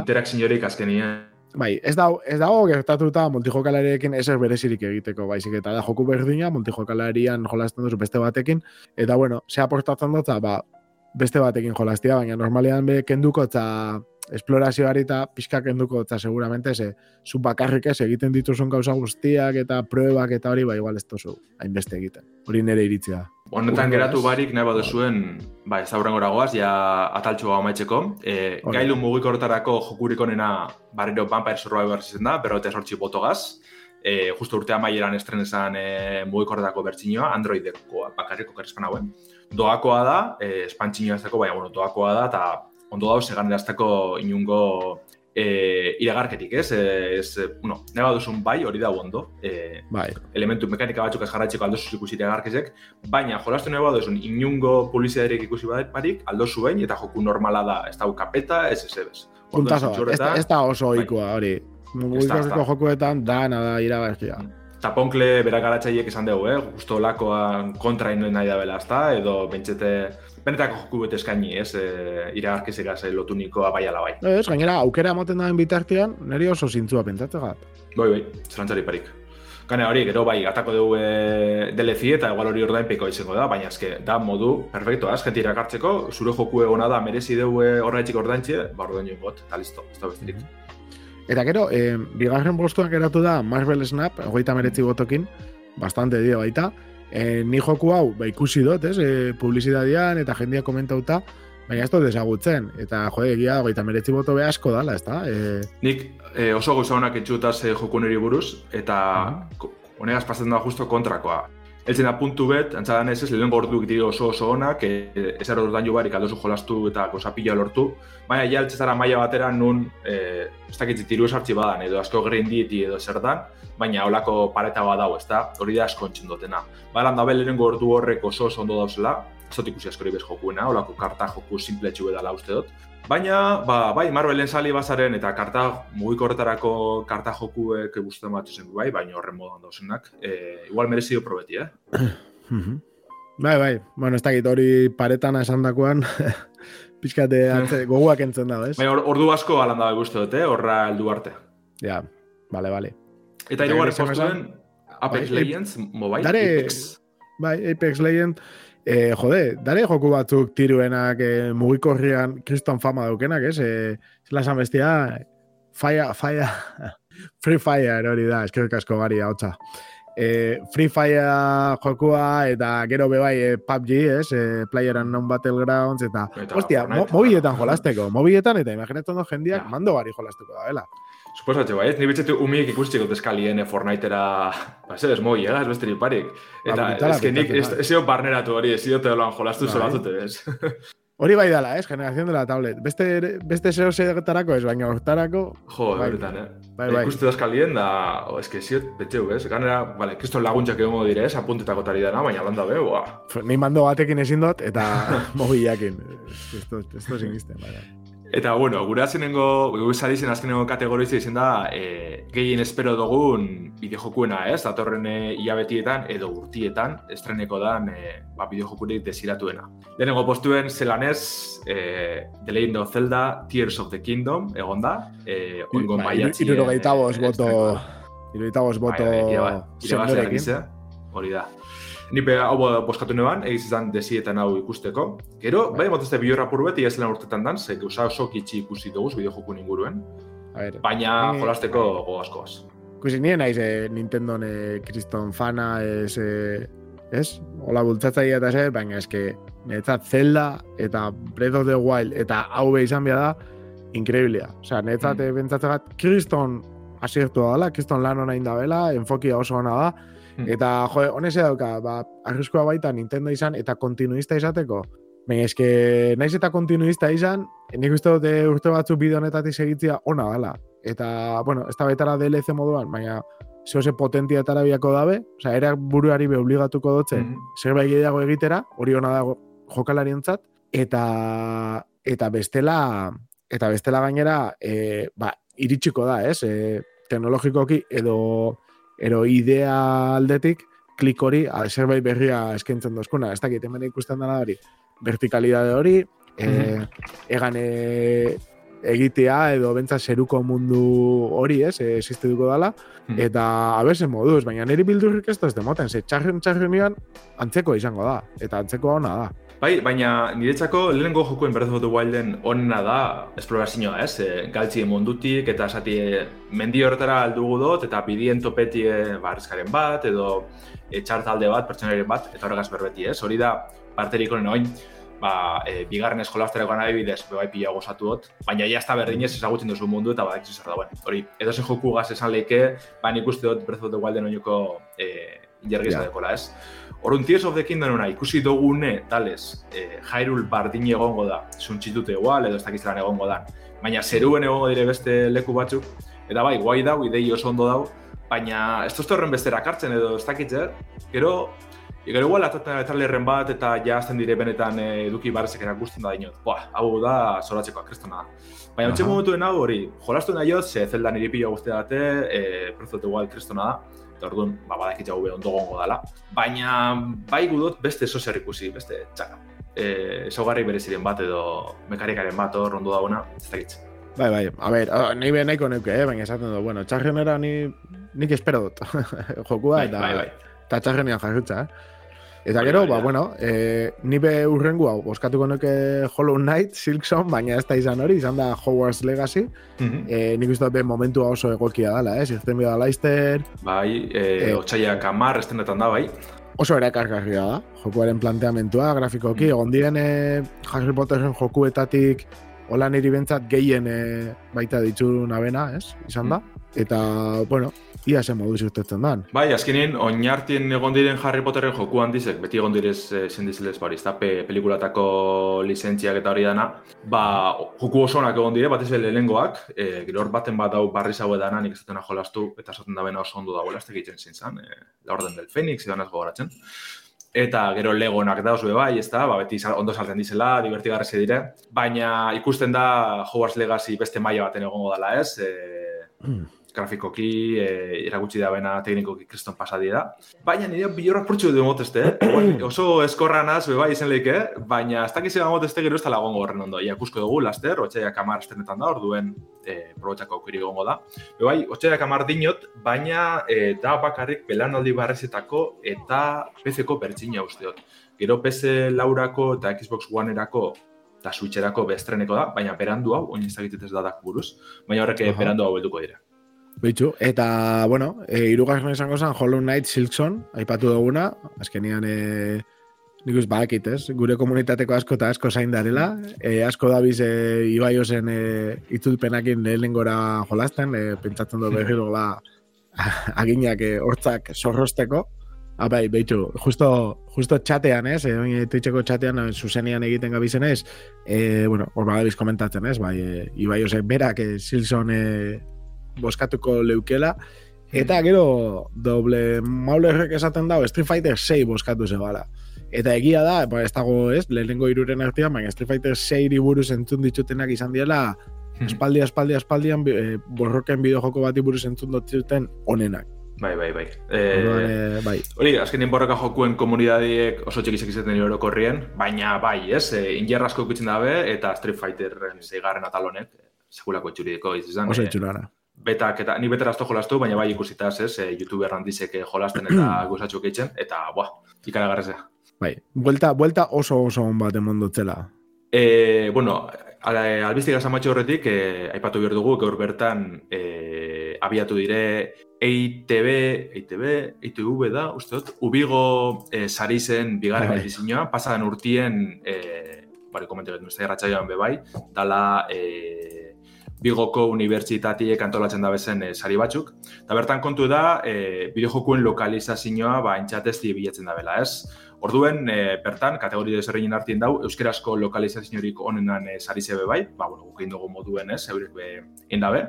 interakziorik azkenien. Bai, ez dago, ez dago gertatuta multijokalariekin ezer berezirik egiteko, baizik eta da joku berdina multijokalarian jolasten duzu beste batekin, eta bueno, ze aportatzen dut, ba, beste batekin jolastia, baina normalean be kenduko eta esplorazioari eta pixka kenduko eta seguramente ze, zu bakarrik ez egiten dituzun gauza guztiak eta pruebak eta hori, ba, igual ez tozu hainbeste egiten. Hori nire iritzia. Honetan geratu barik nahi baduzuen, ba, ez da hurrengora goaz, ja ataltxoa amaitzeko. E, Hori. gailu mugikortarako jokurik onena barriro Vampire Survivor izen da, berrote sortzi botogaz. E, justo urte amaieran estrenezan e, mugikortarako bertxinoa, Androidekoa, bakarriko kerrezpan hauen. Doakoa da, e, espantxinoa ez dako, baina, bueno, doakoa da, eta ondo dauz egan erazteko inungo e, iragarketik, ez? Ez, e, bueno, nahi baduzun bai, hori da ondo. E, Bai, elementu mekanika batzuk ez jarraitzeko aldozu ikusi iragarkezek, baina jolastu nahi baduzun inungo publizidaderik ikusi barik, aldozu behin, eta joku normala da, ez da kapeta, ez ez ez. puntazo bat, ez, ez da oso Bai. ohikoa hori. Mugikorreko jokuetan dana da iragarkia. Taponkle berak garatzaileek esan dugu, eh? Justo lakoan kontra ino nahi da bela, ezta? Edo bentsete, benetako joku bete eskaini, ez? E, iragarkezera ze lotuniko bai ala bai. Ez, gainera, aukera ematen daen bitartean, niri oso zintzua pentsatzegat. Bai, bai, zelantzari parik. Gane hori, gero bai, atako dugu e, DLC eta igual hori ordainpeko izango da, baina eske da modu perfecto, az, jenti irakartzeko, zure joku egona da, merezi dugu horretxik ordaintxe, ba ordain got, eta listo, ez da besterik. Eta gero, eh, bigarren postuan geratu da Marvel Snap, hogeita meretzi botokin, bastante dio baita. Eh, ni joku hau, ba, ikusi dut, ez, eh, publizidadian eta jendia komentauta, baina ez dut ezagutzen. Eta, jode, egia, hogeita meretzi boto be asko dala, ez da? Eh, Nik e, oso gauza honak etxutaz e, joku niri buruz, eta ko- honegaz pasatzen da justo kontrakoa. Eltzen da puntu bet, antzadan ez ez, lehenengo orduak dira oso oso onak, e, ez eror daño barik aldozu jolastu eta goza pila lortu, baina ja eltzen maila batera nun, e, ez dakit tiru esartzi badan, edo asko grinditi edo zer dan, baina holako pareta bat dago, ez da, hori da asko entzun dutena. Balan da lehenengo ordu horrek oso oso ondo dauzela, ez dut ikusi askori bez jokuena, holako karta joku simpletxu edala uste dut, Baina, ba, bai, Marvelen sali bazaren eta karta mugikorretarako karta jokuek guztien bat zen bai, baina horren modan dauzenak. E, igual merezi probeti, eh? mhm. bai, bai, bueno, ez dakit hori paretan esandakoan, pixkate atze, goguak entzen da, ez? Baina or, ordu asko alan dabe guzti dut, eh? Horra heldu arte. Ja, bale, bale. Eta hirugarren esan postuen Apex Bai, Legends, mobile, Dare- Apex. Bai, Apex Legend, eh, jode, dare joku batzuk tiruenak eh, mugikorrian kriston fama daukenak, ez? Eh, zela esan bestia, fire, fire, free fire hori da, eskerrik asko gari hotza. Eh, free fire jokua eta gero bebai eh, PUBG, ez? Eh, Player Unknown Battlegrounds eta, Eta hostia, mo, mobiletan jolasteko, mobiletan eta imaginatzen dut jendiak Ja. mando gari jolasteko da, bela. Suposatxe, bai, ez? Ni betxetu umiek ikustiko deskalien eh, Fortnitera, ba, zer ez moi, eh? besterik parik. Eta Ba, que nik, ez, bai. ez barneratu hori, ez zio teoloan jolastu Bai. zolatute, ez? Hori bai dala, ez? Generación de la tablet. Beste, beste zeo zegetarako ez, baina hortarako, Jo, Bai. bertan, eh? bai, bai. Ikuste dazkalien da, o, eske ziot, betxeu, ez? Ganera, vale, kriston laguntzak egongo dire, ez? Apuntetako tari dana, baina landa be, boa. Ni mando batekin ezin dut, eta mobilakin. Esto, esto sinisten, bai. Eta, bueno, gure azkenengo, gure zen azkenengo kategorizia izan da, e, gehien espero dugun bideojokuena, ez? Datorren e, hilabetietan edo urtietan estreneko dan e, ba, bideojokurik desiratuena. Lehenengo postuen zelanez, e, The Legend of Zelda, Tears of the Kingdom, egon da. E, oingo Ba, maiatzien, Irurogeita bost boto, irurogeita bost boto Bai, bai, sendorekin. argize, hori da. Ni be hau boskatu neban, egiz izan desietan hau ikusteko. Gero, bai, motazte biorrapur beti ez lan urtetan dan, ze gauza oso kitxi ikusi dugu bideojokun inguruen, A ver, baina Ni- jolasteko go askoaz. Ikusi nien naiz eh, Nintendo eh, kriston fana, ez, eh, ez? Ola bultzatzaia eta zer, baina eske, netzat Zelda eta Breath of the Wild eta hau izan behar da, inkreiblea. Osea, netzat Mm. bentzatzegat, kriston asiertu dela, kriston lan hona indabela, enfokia oso hona da, Mm. eta jo, honese dauka, ba, arriskoa baita Nintendo izan eta kontinuista izateko. Baina eske, naiz eta kontinuista izan, nik uste dut eh, urte batzuk bide honetatik segitzia ona dela. Eta, bueno, ez da betara DLC moduan, baina zehose potentiatara biako dabe, osea, era buruari be obligatuko dutze, Mhm. zerbait gehiago egitera, hori ona dago jokalarientzat eta eta bestela eta bestela gainera e, ba, iritsiko da, ez? E, teknologikoki edo ero idea aldetik klik hori zerbait berria eskaintzen dozkuna. Ez dakit, hemen ikusten dara hori, vertikalidade hori, e, egan e, egitea edo bentsa zeruko mundu hori, ez, e, existituko dala, eta abese moduz, baina niri bildurrik ez da ez demoten, ze txarren txarren antzeko izango da, eta antzeko hona da. Bai, baina niretzako lehenengo jokuen Breath of the Wilden onena da esplorazioa, ez? E, galtzi mundutik eta esati mendi horretara aldugu dut eta bidien topeti barrezkaren bat edo e, txartalde bat, pertsonaren bat, eta horregaz berbeti, ez? Hori da, parterik honen oin, ba, e, bigarren eskolazterekoan nahi bidez, bebai pila gozatu dut, baina ja ez da berdinez ezagutzen duzu mundu eta badak zer da, bueno, hori, edo zen joku gaz esan leike, baina ikuste dut Breath of the Wilden oinuko e, jergiza yeah. dekola, ez? Orun Tears of the Kingdom ona ikusi dugune, talez, eh, Hyrule bardin egongo da, zuntxitute igual, edo ez dakiztelan egongo da. Baina zeruen egongo dire beste leku batzuk, eta bai, guai dau, idei oso ondo dau, baina ez tozte horren bestera kartzen edo ez dakitzer, gero, gero igual atatzen eta lerren bat eta ja azten dire benetan eh, eduki barrezek erakusten da dinot. Boa, hau da, zoratzeko akrestona da. Baina, uh -huh. momentuen hau hori, jolastu nahi jot, ze zelda niri pila guzti date, e, prozote igual kristona da, eta orduan, ba, badakit jau ondo gongo dala. Baina, bai gudot beste eso zer ikusi, beste txaka. E, Esaugarri bereziren bat edo mekarikaren bat hor ondo dagoena, ez da Bai, bai, a ber, nahi behin nahiko neuke, eh? baina esaten du, bueno, txarrenera ni, nik espero dut, jokua, bai, eta, bai, bai. eta txarrenean jarrutza, eh? Eta gero, ba, bueno, e, nibe urrengu hau, boskatuko nuke Hollow Knight, Silkson, baina ez da izan hori, izan da Hogwarts Legacy. Mm -hmm. e, nik uste dut momentua oso egokia dela, eh? Zirten bida Leicester. Bai, e, e, otxaiak amar estenetan da, bai. Oso ere kargarria da, jokuaren planteamentua, grafikoki, mm. egon diren e, Harry Potterren jokuetatik hola niri bentsat gehien e, baita ditzu nabena, ez? Izan da. Mm. Eta, bueno, ia zen modu zirtetzen dan. Bai, azkenin, oinartien egon diren Harry Potterren joku handizek, beti egon direz e, zendizilez bari, ez da, pelikulatako lizentziak eta hori dana, ba, joku osonak egon dire, bat ez lehengoak, e, gero hor baten bat dau barri zaue dana, nik ez jolastu, eta esaten da bena oso ondo dago, ez egiten zintzen, e, la orden del Fenix, edan ez gogoratzen. Eta gero legonak da oso bai, ez da, ba, beti ondo salten dizela, divertigarrezi dire. Baina ikusten da Hogwarts Legacy beste maila baten egongo dela ez, e, grafikoki, e, iragutsi da bena teknikoki kriston pasadi da. Baina nire bilorra purtsu du moteste, eh? oso eskorra naz, bai izen leike, baina ez dakiz egan moteste gero ez tala gongo horren ondo. Iakusko dugu, laster, otxaiak amar estenetan da, orduen e, probotxako aukiri gongo da. Be bai, otxaiak amar dinot, baina e, da bakarrik belanaldi barrezetako eta PC-ko pertsina usteot. Gero PC laurako eta Xbox One-erako eta Switcherako bestreneko da, baina berandu hau, oin ez ez da dak buruz, baina horrek uh -huh. berandu hau helduko dira. Beitu, eta, bueno, e, irugarren esango zen Hollow Knight Silkson, aipatu duguna, azkenian, e, nik uz bakit, ez? Gure komunitateko asko eta asko zain darela, e, asko dabiz e, Ibaiosen e, itzulpenakin lehen gora jolasten, e, pentsatzen du behir aginak e, hortzak zorrosteko, Abai, ah, beitu, justo, justo txatean, ez, eh, twitcheko txatean, eh, zuzenian egiten gabizen ez, eh, bueno, hor badabiz komentatzen, ez, bai, e, Ibai, berak, e, Silson, e, boskatuko leukela. Eta gero, doble maulerrek esaten dago, Street Fighter 6 boskatu zebala. Eta egia da, ba, ez dago ez, lehenengo iruren artean, baina Street Fighter 6 buruz entzun ditutenak izan diela, hmm. espaldi, espaldi, espaldian, e, borroken bideo joko bati buruz entzun duten onenak. Bai, bai, bai. E, bai. Hori, azkenin borroka jokuen komunidadiek oso txekizek izaten nire korrien, baina bai, ez, e, ingerra asko dabe, eta Street Fighterren zeigarren atalonek, sekulako etxurideko izan. Oso etxurara betak eta ni betera asto jolastu, baina bai ikusitaz, ez, e, youtuber handizek jolasten eta gozatxo keitzen, eta, buah, ikaragarrezea. Bai, vuelta, vuelta oso oso on bat emondotzela. E, bueno, albiztik asamatxo horretik, e, aipatu behar dugu, gaur bertan e, abiatu dire EITB, EITB, EITV da, uste dut, ubigo e, sari zen bigarren bai. edizioa, pasadan urtien, e, bari komentu dut, nuzte be bai, dala, e, Bigoko unibertsitatiek antolatzen da bezen e, sari batzuk. Eta bertan kontu da, e, bideojokuen lokalizazioa ba, entxatezti bilatzen da bela, ez? Orduen, e, bertan, kategoria desberdinen artien dau, euskerazko lokalizaziorik onenan e, sari zebe bai, ba, bueno, gukein dugu moduen ez, eurek be, indabe.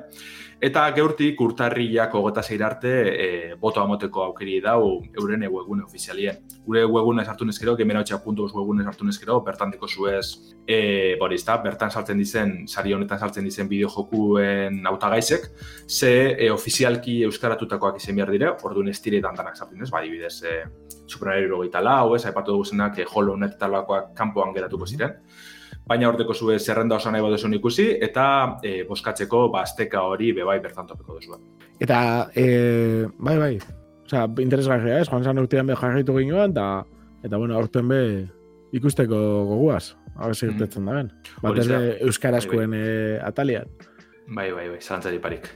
Eta geurtik urtarriak ogeta zeir arte e, boto amoteko aukeri dau euren webgune ofizialien. Gure webgune sartu nezkero, gemenautxa.us webgune sartu nezkero, bertan deko zuez, e, borizta, bertan saltzen dizen, sari honetan saltzen dizen bideo jokuen autagaizek, ze e, ofizialki euskaratutakoak izen behar dire, orduan ez diretan danak sartzen ez, bai, bidez, e, Super lau, ez, aipatu dugu zenak, e, Hollow Knight talakoak kanpoan geratuko ziren baina horteko zue zerrenda osan nahi baduzu ikusi, eta e, boskatzeko basteka hori bebai bertan topeko duzu. Eta, e, bai, bai, oza, interesgarria ez, joan zan urtean be jarraitu ginoan, eta, eta bueno, aurten be ikusteko goguaz, hau zirtetzen mm. da ben. Bat ez euskarazkoen bai, bai. E, atalian. Bai, bai, bai, zalantzari parik.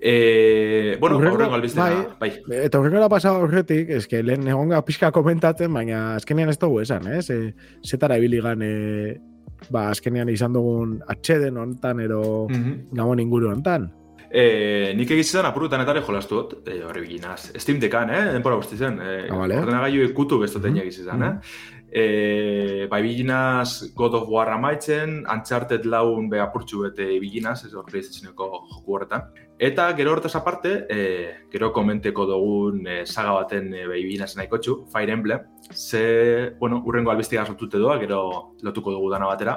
E, bueno, horrengo albiztena, bai, bai. Eta horrengo da pasado horretik, es que lehen egon pixka komentatzen, baina azkenean ez dugu esan, eh? Zetara ibiligan e, ba, azkenean izan dugun atxeden honetan, ero mm -hmm. gabon inguru honetan. E, nik egizizan apurrutan eta jolastu dut, e, horri biginaz, Steam Deckan, eh, denpora guzti zen, e, ah, vale. ordenagailu ikutu bestoten mm -hmm. egizizan, eh. E, bai biginaz God of War amaitzen, Uncharted laun be apurtxu bete biginaz, ez horri joku horretan. Eta gero hortaz aparte, e, gero komenteko dugun e, saga baten e, bai biginaz nahiko txu, Fire Emblem, ze, bueno, urrengo albiztiga sortute doa, gero lotuko dugu dana batera,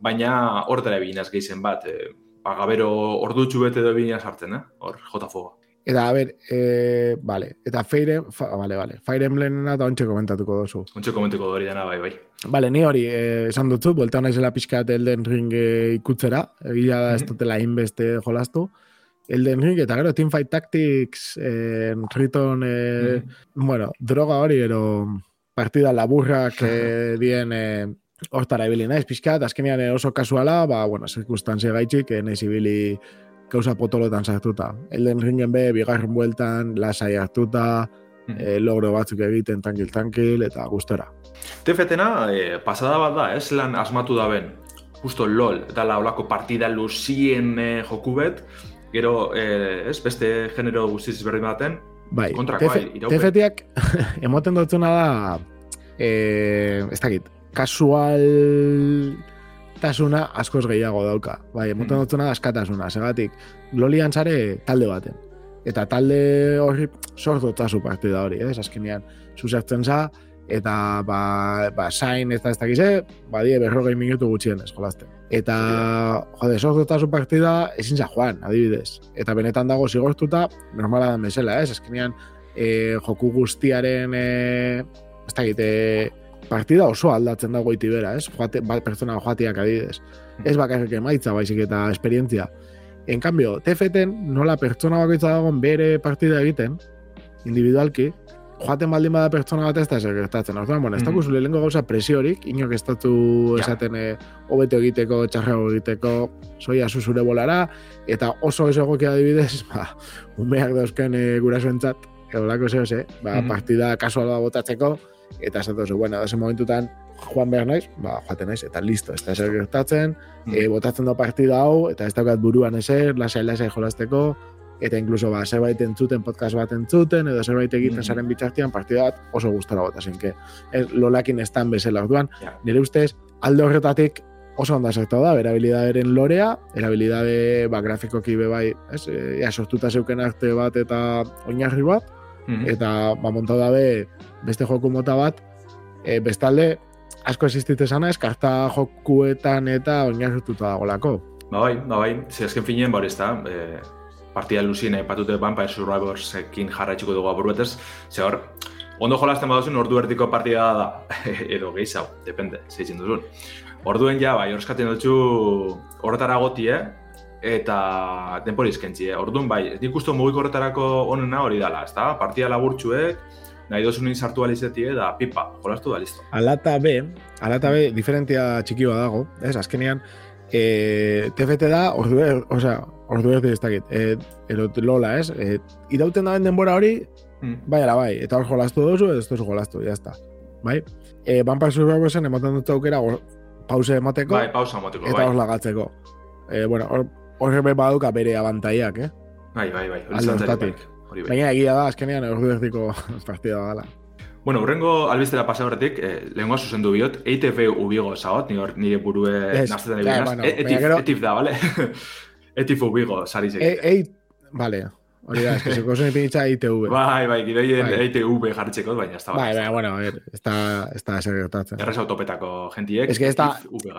baina hortara biginaz gehizen bat, e, pagabero ordutxu bete edo biginaz hartzen, eh? hor, jota foga. Eta, a ber, e, vale, eta Fire, fa, vale, vale, Fire Emblem eta ontsa komentatuko dozu. Ontsa komentatuko dori dena, bai, bai. Vale, ni hori, eh, esan dutzu, buelta hona izela pixka Elden Ring eh, ikutzera, egia da, ez dutela inbeste jolastu. Elden Ring, eta gero, Teamfight Tactics, eh, Riton, eh, mm bueno, droga hori, ero partida laburrak eh, dien eh, hortara ibili naiz, pixka, azkenean oso kasuala, ba, bueno, zirkustantzia gaitxik, eh, nahiz ibili gauza potolotan sartuta. Elden ringen be, bigarren bueltan, lasai hartuta, mm. e, logro batzuk egiten tankil-tankil, eta gustora. Tefetena, e, pasada bat da, ez lan asmatu da ben, justo LOL, eta la olako partida luzien e, joku bet, gero, e, ez, beste genero guztiz berri baten, bai, kontrako, iraupen. Tefetiak, emoten dutzuna da, e, ez dakit, kasual tasuna askoz gehiago dauka. Bai, emoten mm. dutuna askatasuna, segatik, lolian zare talde baten. Eta talde hori sortutazu partida hori, ez, azkenean, zuzertzen za, eta ba, ba sain ez da ez dakize, ba berrogei minutu gutxien ez jolazten. Eta, jode, sortutazu partida ezin za joan, adibidez. Eta benetan dago zigortuta, normala da mesela, ez, azkenean, e, joku guztiaren, e, ez dakit, partida oso aldatzen dago iti bera, ez? Joate, bat pertsona joatiak adidez. Hmm. Ez bakarrik emaitza, baizik eta esperientzia. En cambio, TFT-en nola pertsona bakoitza dagoen bere partida egiten, individualki, joaten baldin bada pertsona bat ez da ezer gertatzen. Orduan, bueno, ez mm -hmm. lehenko gauza presiorik, inok ez datu esaten eh, hobeto egiteko, txarrago egiteko, soia zuzure bolara, eta oso ez egokia adibidez, ba, umeak dauzken e, gurasoentzat, edo lako zehose, eh? ba, mm -hmm. partida kasuala botatzeko, eta ez dut, bueno, da momentutan, joan behar naiz, ba, joaten naiz, eta listo, ez da eser gertatzen, mm. e, botatzen da partida hau, eta ez daukat buruan eser, lasai lasai jolasteko, eta inkluso ba, zerbait entzuten, podcast bat entzuten, edo zerbait egiten mm. zaren bitartian, partida bat oso gustora bota, zinke, ez, lolakin estan bezala orduan, yeah. nire ustez, alde horretatik, oso onda zertu da, erabilidaderen lorea, erabilidade, ba, grafikoki bebai, ez, ea sortuta zeuken arte bat eta oinarri bat, -hmm. eta ba, montau dabe beste joku mota bat, e, bestalde, asko existite sana, eskarta jokuetan eta oinarrituta dagolako. Ba bai, ba bai, ze azken finien bar ez da, e, partida luzien epatute Vampire Survivors ekin jarraitxiko dugu aburbetez, ze hor, ondo jolazten baduzun ordu erdiko partida da, edo gehiago, depende, zeitzen duzun. Orduen ja, bai, horrezkaten dutxu horretara goti, eh? eta denpori izkentzi, eh? Orduan, bai, nik uste mugiko horretarako onena hori dala, ez da? Partia laburtxuek, nahi dozunin sartu alizetie, da pipa, jolastu da, listo. Alata B, alata B, diferentia txiki dago, ez, azkenean, e, TFT da, ordu er, osea, ordu ez dakit, e, erot lola, ez, e, irauten da denbora hori, mm. bai, ala, bai, eta hor jolastu dozu, ez dozu jolastu, jazta, bai? E, Vampire Survivorsen ematen dut aukera, pause emateko, bai, pausa emateko, eta bai. hor lagatzeko. E, bueno, hor, horre be baduka bere abantaiak, eh? Bai, bai, bai. Bai. Baina egia da, azkenean, ordu erdiko partida dala. Bueno, urrengo albiztera pasa horretik, eh, lehenkoa zuzendu biot, EITV ubigo esagot, nire, nire burue Ez, naztetan ja, eginaz. bueno, E- etif, da, bale? etif ubigo, sari E, ei, vale, hori da, eske zeko zen ipinitza ITV. Bai, bai, gidoien Bai. EITV jarritzeko, baina ez da. Bai, bai, bueno, a ver, ez da, ez da zer gertatzen. Errez autopetako gentiek. Ez que ez da,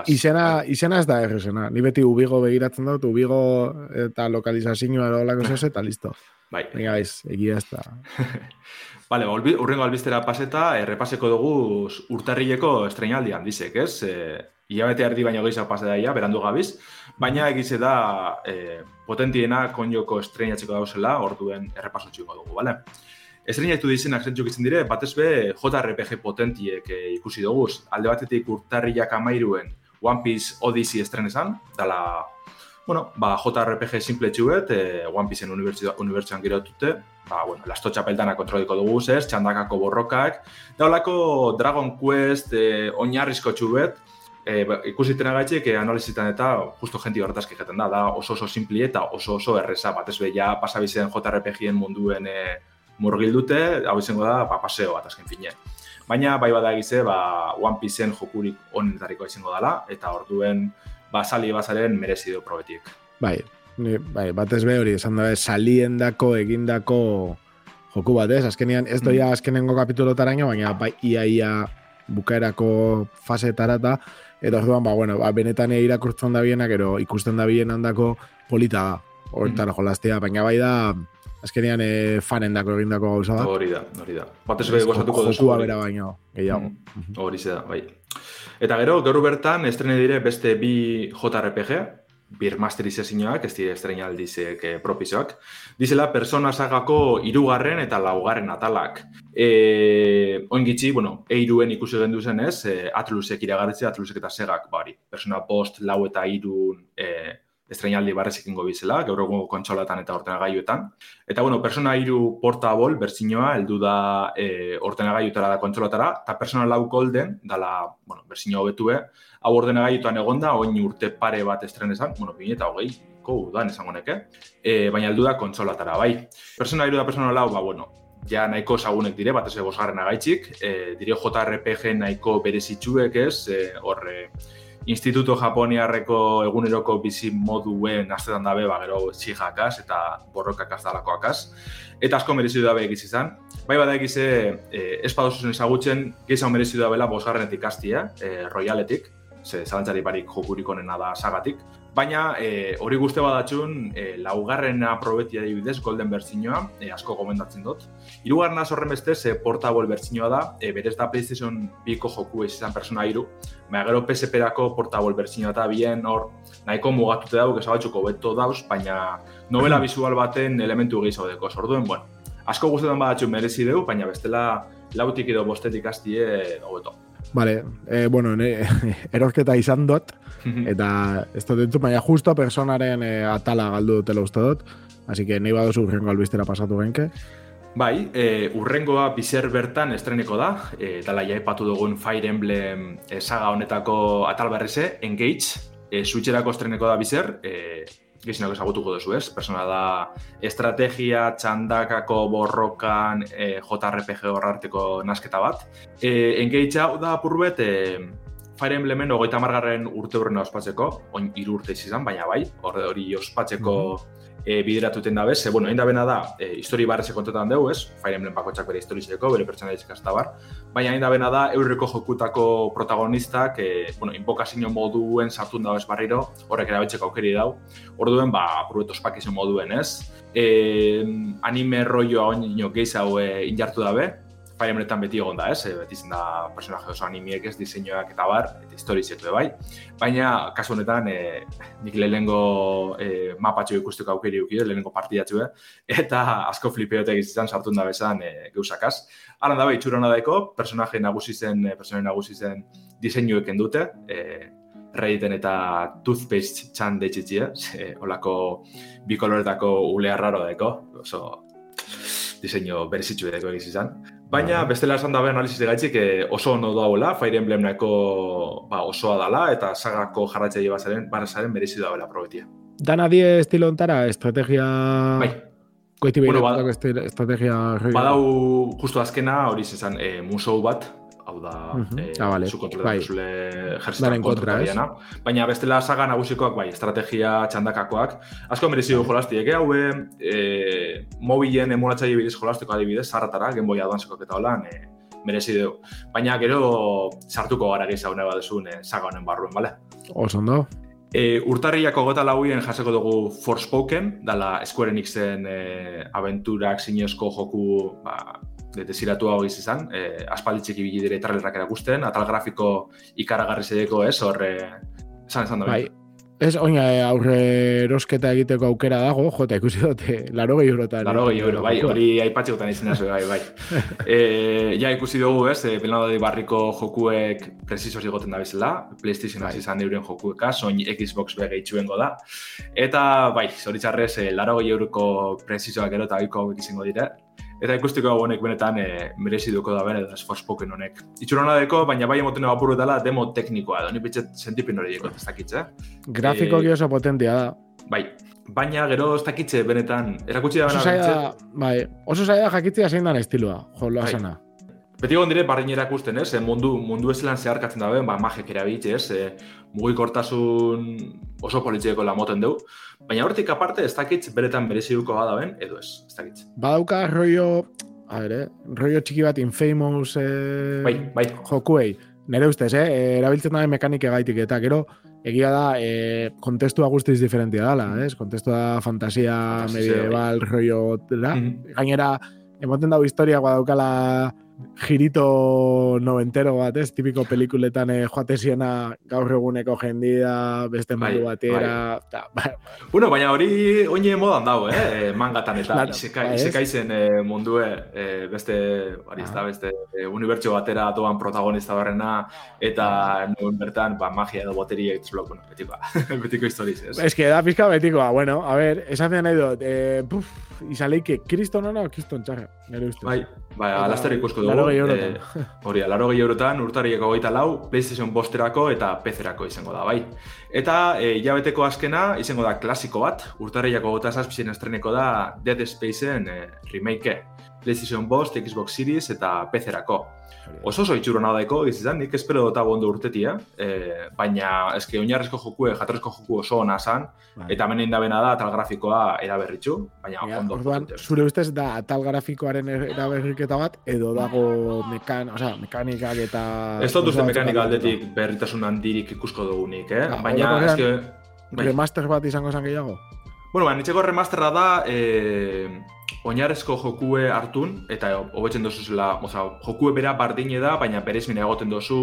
izena, Bai. izena ez da errezena. Ni beti ubigo begiratzen dut, ubigo eta lokalizazioa edo lako zez, eta listo. Bai. Venga, ez, egia ez da. Vale, ba, olbi- urrengo albiztera paseta, errepaseko dugu urtarrileko estrenaldi handizek, ez? E, Iabete erdi baino gehiago pase daia, berandu gabiz, baina egize da e, potentiena konjoko estrenatzeko dauzela, orduen errepaso txuko dugu, bale? Estrenatu dizenak zentzuk izan dire, batez be JRPG potentiek e, ikusi dugu. Alde batetik urtarrilak amairuen One Piece Odyssey estrenesan, dala, bueno, ba, JRPG simple txuet, e, One Pieceen unibertsuan girotute, ba, bueno, lasto txapeldana kontroliko dugu zez, txandakako borrokak, daulako Dragon Quest e, oinarrizko txubet, e, ba, ikusitena gaitxik, e, analizitan eta justo jenti horretazki jaten da, da oso oso simpli eta oso oso erreza, batez be, ja pasabizen JRPG-en munduen e, murgildute, hau izango da, ba, paseo bat azken fine. Baina, bai bada egize, ba, One Pieceen jokurik onenetariko izango dela, eta orduen, ba, sali bazaren merezi du probetik. Bai, ni, bai, batez be hori, esan da, saliendako, egindako joku bat, ez? Azkenean, ez doia azkenengo kapitulotaraino, baina bai, ia, ia bukaerako fasetara eta eta orduan, ba, bueno, ba, benetan irakurtzen da bienak, ero ikusten da bien handako polita da, horretara jolaztea, baina bai da, azkenean e, fanendako egindako gauza bat. Hori da, hori da. Batez be gozatuko duzu. Jokua bera baino, gehiago. Mm, Hori da, bai. Eta gero, gaur bertan, estrene dire beste bi JRPG, bir masterizazioak, ez dire estrenaldizek eh, propisoak, dizela persona sagako irugarren eta laugarren atalak. E, oingitzi, bueno, eiruen ikusi gendu zen ez, e, atlusek iragartzea, atlusek eta segak, bari, persona post, lau eta irun e, estrenaldi barrezik ingo bizela, gaur egungo kontsolatan eta ordenagailuetan. Eta, bueno, persona iru portable, berzinoa, heldu da e, ordenagaiutara da kontsolatara, eta persona lau golden, dala, bueno, berzinoa hobetue, hau ordenagailutan egonda, oin urte pare bat estrenesan, bueno, bine eta hogei, udan esango neke, e, baina heldu da kontsolatara, bai. Persona iru da persona lau, ba, bueno, ja nahiko ezagunek dire, batez ere bosgarren agaitxik, e, dire JRPG nahiko berezitsuek ez, e, horre, Instituto Japoniarreko eguneroko bizi moduen astetan dabe, ba, gero txijakaz eta borrokakaz dalakoakaz. Eta asko merezi du dabe egiz izan. Bai bada egize, ez padozuzen ezagutzen, gehiago merezi du dabela bosgarrenetik hastia, eh, royaletik, ze zalantzari barik jokurik onena da sagatik. Baina eh, hori guzti badatxun, eh, laugarrena probetia dibidez, golden bertzinoa, eh, asko gomendatzen dut. Hirugarrena horren bestez, eh, portable bertzinoa da, eh, berez da PlayStation biko joku ez izan persona iru, baina gero PSP-erako portable bertzinoa eta bien hor nahiko mugatute dauk, ezabatxuko beto dauz, baina novela visual baten elementu gehiago deko. Orduen, bueno, asko guztetan badatxun merezi deu, baina bestela lautik edo bostetik hastie hobeto. Vale, eh, bueno, ne, erosketa izan dut, eta ez dut entzun, baina justo personaren eh, atala galdu dutela uste dut, así que nahi badozu urrengo albistera pasatu genke. Bai, e, urrengoa bizer bertan estreneko da, e, dala ja epatu dugun Fire Emblem e, saga honetako atal berrize, Engage, e, Switcherako estreneko da bizer, e, gehiago ezagutuko duzu ez, persona da estrategia, txandakako borrokan, e, JRPG horrarteko nasketa bat. E, Engage hau da apurbet, e, Fire Emblemen hogeita margarren urte hurrena ospatzeko, oin hiru urte izan, baina bai, hori ospatzeko e, bideratuten dabe, ze, bueno, dabena da, e, histori barreze kontetan dugu, ez? Fire Emblem bakotxak bere historizeko, bere pertsona ditzikazta bar, baina egin dabena da, eurreko jokutako protagonistak, e, bueno, invokazio moduen sartun dago ez barriro, horrek erabetzeko aukeri dau, orduen, ba, apurbeto ospakizio moduen, ez? E, anime rolloa oin gehiago e, injartu dabe, Fire Emblemetan beti egon da, ez? E, beti zen da personaje oso animiek ez, diseinuak eta bar, eta historizetu bai. Baina, kasu honetan, e, nik lehenengo e, mapatxo ikusteko aukeri ukide, lehenengo partidatxue, eta asko flipeote izan sartun da bezan e, geusakaz. Aran dabe, itxura hona daiko, personaje nagusi zen, personaje nagusi zen diseinuek dute, e, Redditen eta Toothpaste txan deitxitxie, e, olako bi koloretako ule arraro daiko, oso diseinu berezitzu edeko egiz izan. Baina, bestela esan dabe analiziz gaitxik eh, oso ondo dauela, Fire Emblem nahiko ba, osoa dala, eta sagako jarratzaile bazaren, barazaren berezitu dauela probetia. Dana die estilo ontara, estrategia... Bai, Koiti Bueno, bada- estrategia... Badau, justo azkena, hori izan, e, musou bat, hau da, Mhm. eh, Ah, vale. Bai. kontra, kontra Baina bestela saga nagusikoak, bai, estrategia txandakakoak. Asko merezi du jolastiek, eh? haue, e, mobilen emulatzaile bidez jolastiko adibidez, zarratara, Game Advancekoak eta holan, e, merezi du. Baina gero sartuko gara gehiago hone badezun e, saga honen barruen, bale? Oso ondo. E, urtarriako gota lauien jaseko dugu Forspoken, dala Square Enixen e, aventurak zinezko joku ba, desiratu hau izan, e, aspalditxek ibili dire trailerrak erakusten, atal grafiko ikaragarri zedeko ez, hor, e, esan esan da. Bai. Ez, oina eh, aurre erosketa egiteko aukera dago, jota ikusi dute, laro gehi eurotan. Laro gehi euro, bai, hori aipatxekotan izan zuen, bai, bai. e, ja ikusi dugu, ez, e, Belanadi barriko jokuek precisos igoten da bezala, PlayStation Bai. izan euren jokueka, soin Xbox be gehitxuengo da. Eta, bai, zoritxarrez, e, laro gehi euroko precisoak gero eta izango dire. Eta ikustiko hau honek benetan e, merezi duko da bere, da Forspoken honek. Itxurona deko, baina bai emoten apuru dela demo teknikoa da, ni pitxet sentipin hori deko, ez dakitze. Grafikoki Eh, oso potentia da. Bai, baina gero ez dakitze benetan, erakutsi da bena bai, oso zaila jakitzea zein dan estiloa, jo, loa Bai. sana. Beti egon dire barrin erakusten, ez? E, mundu, mundu ezelan zeharkatzen dabe, ba, magek erabitxe, ez? E, mugikortasun oso politieko lamoten dugu. Baina hortik aparte, ez dakitz beretan berezi duko badaben, edo ez, ez dakitz. Badauka rollo, a ver, eh, rollo txiki bat infamous eh, Bai, bai, jokuei. Nere ustez, eh, eh, erabiltzen da mekanike gaitik eta gero egia da eh, kontestua guztiz diferentia dela, ez? Kontestua fantasia, Fantasia, medieval, rollo, dela. Mhm. Gainera, emoten dago historia daukala girito noventero bat, ez? Tipiko pelikuletan eh, joate ziena gaur eguneko jendia, beste Bai, batera, ta, ba, Bueno, baina hori oine modan dago, eh? E, mangatan eta Claro, iseka, bai, ez? isekaizen e, mundue e, beste, hori ez da, Ah. beste e, unibertsio batera doan protagonista barrena eta nuen bertan, ba, magia edo boteria egituz bueno, betiko, betiko historiz, ez? Es que da pizka betikoa, bueno, a ver, esan nahi dut, eh, puf, izaleike, kriston ona o kriston txarra, nire ustez. Bai, bai, alaster ikusko dugu. laurogei eurotan. eh, hori, laro gehi eurotan, urtarieko goita lau, PlayStation bosterako eta PC-erako izango da, bai. Eta e, hilabeteko azkena izango da klasiko bat, urtarriako gota zazpizien estreneko da Dead Spaceen e, remake. PlayStation Bost, Xbox Series eta PC-erako. Oso oso itxuro daiko, izan, nik espero dota bondo urtetia, e, baina eske oinarrezko jokue, jatorrezko joku oso ona zan, Bai. eta hemen indabena da tal grafikoa eraberritxu, baina Ja, ondo. orduan, zure ustez da atal grafikoaren er- eraberriketa bat, edo dago mekan, o sea, mekanikak eta... Ez dut uste mekanika batzuk aldetik berritasun handirik ikusko dugunik, eh? Ah, baina eske... Remaster bat izango zen gehiago? Bueno, nitxeko remasterra da eh, oinarrezko jokue hartun, eta hobetzen dozu zela, oza, jokue bera bardine da, baina bereizmina egoten dozu,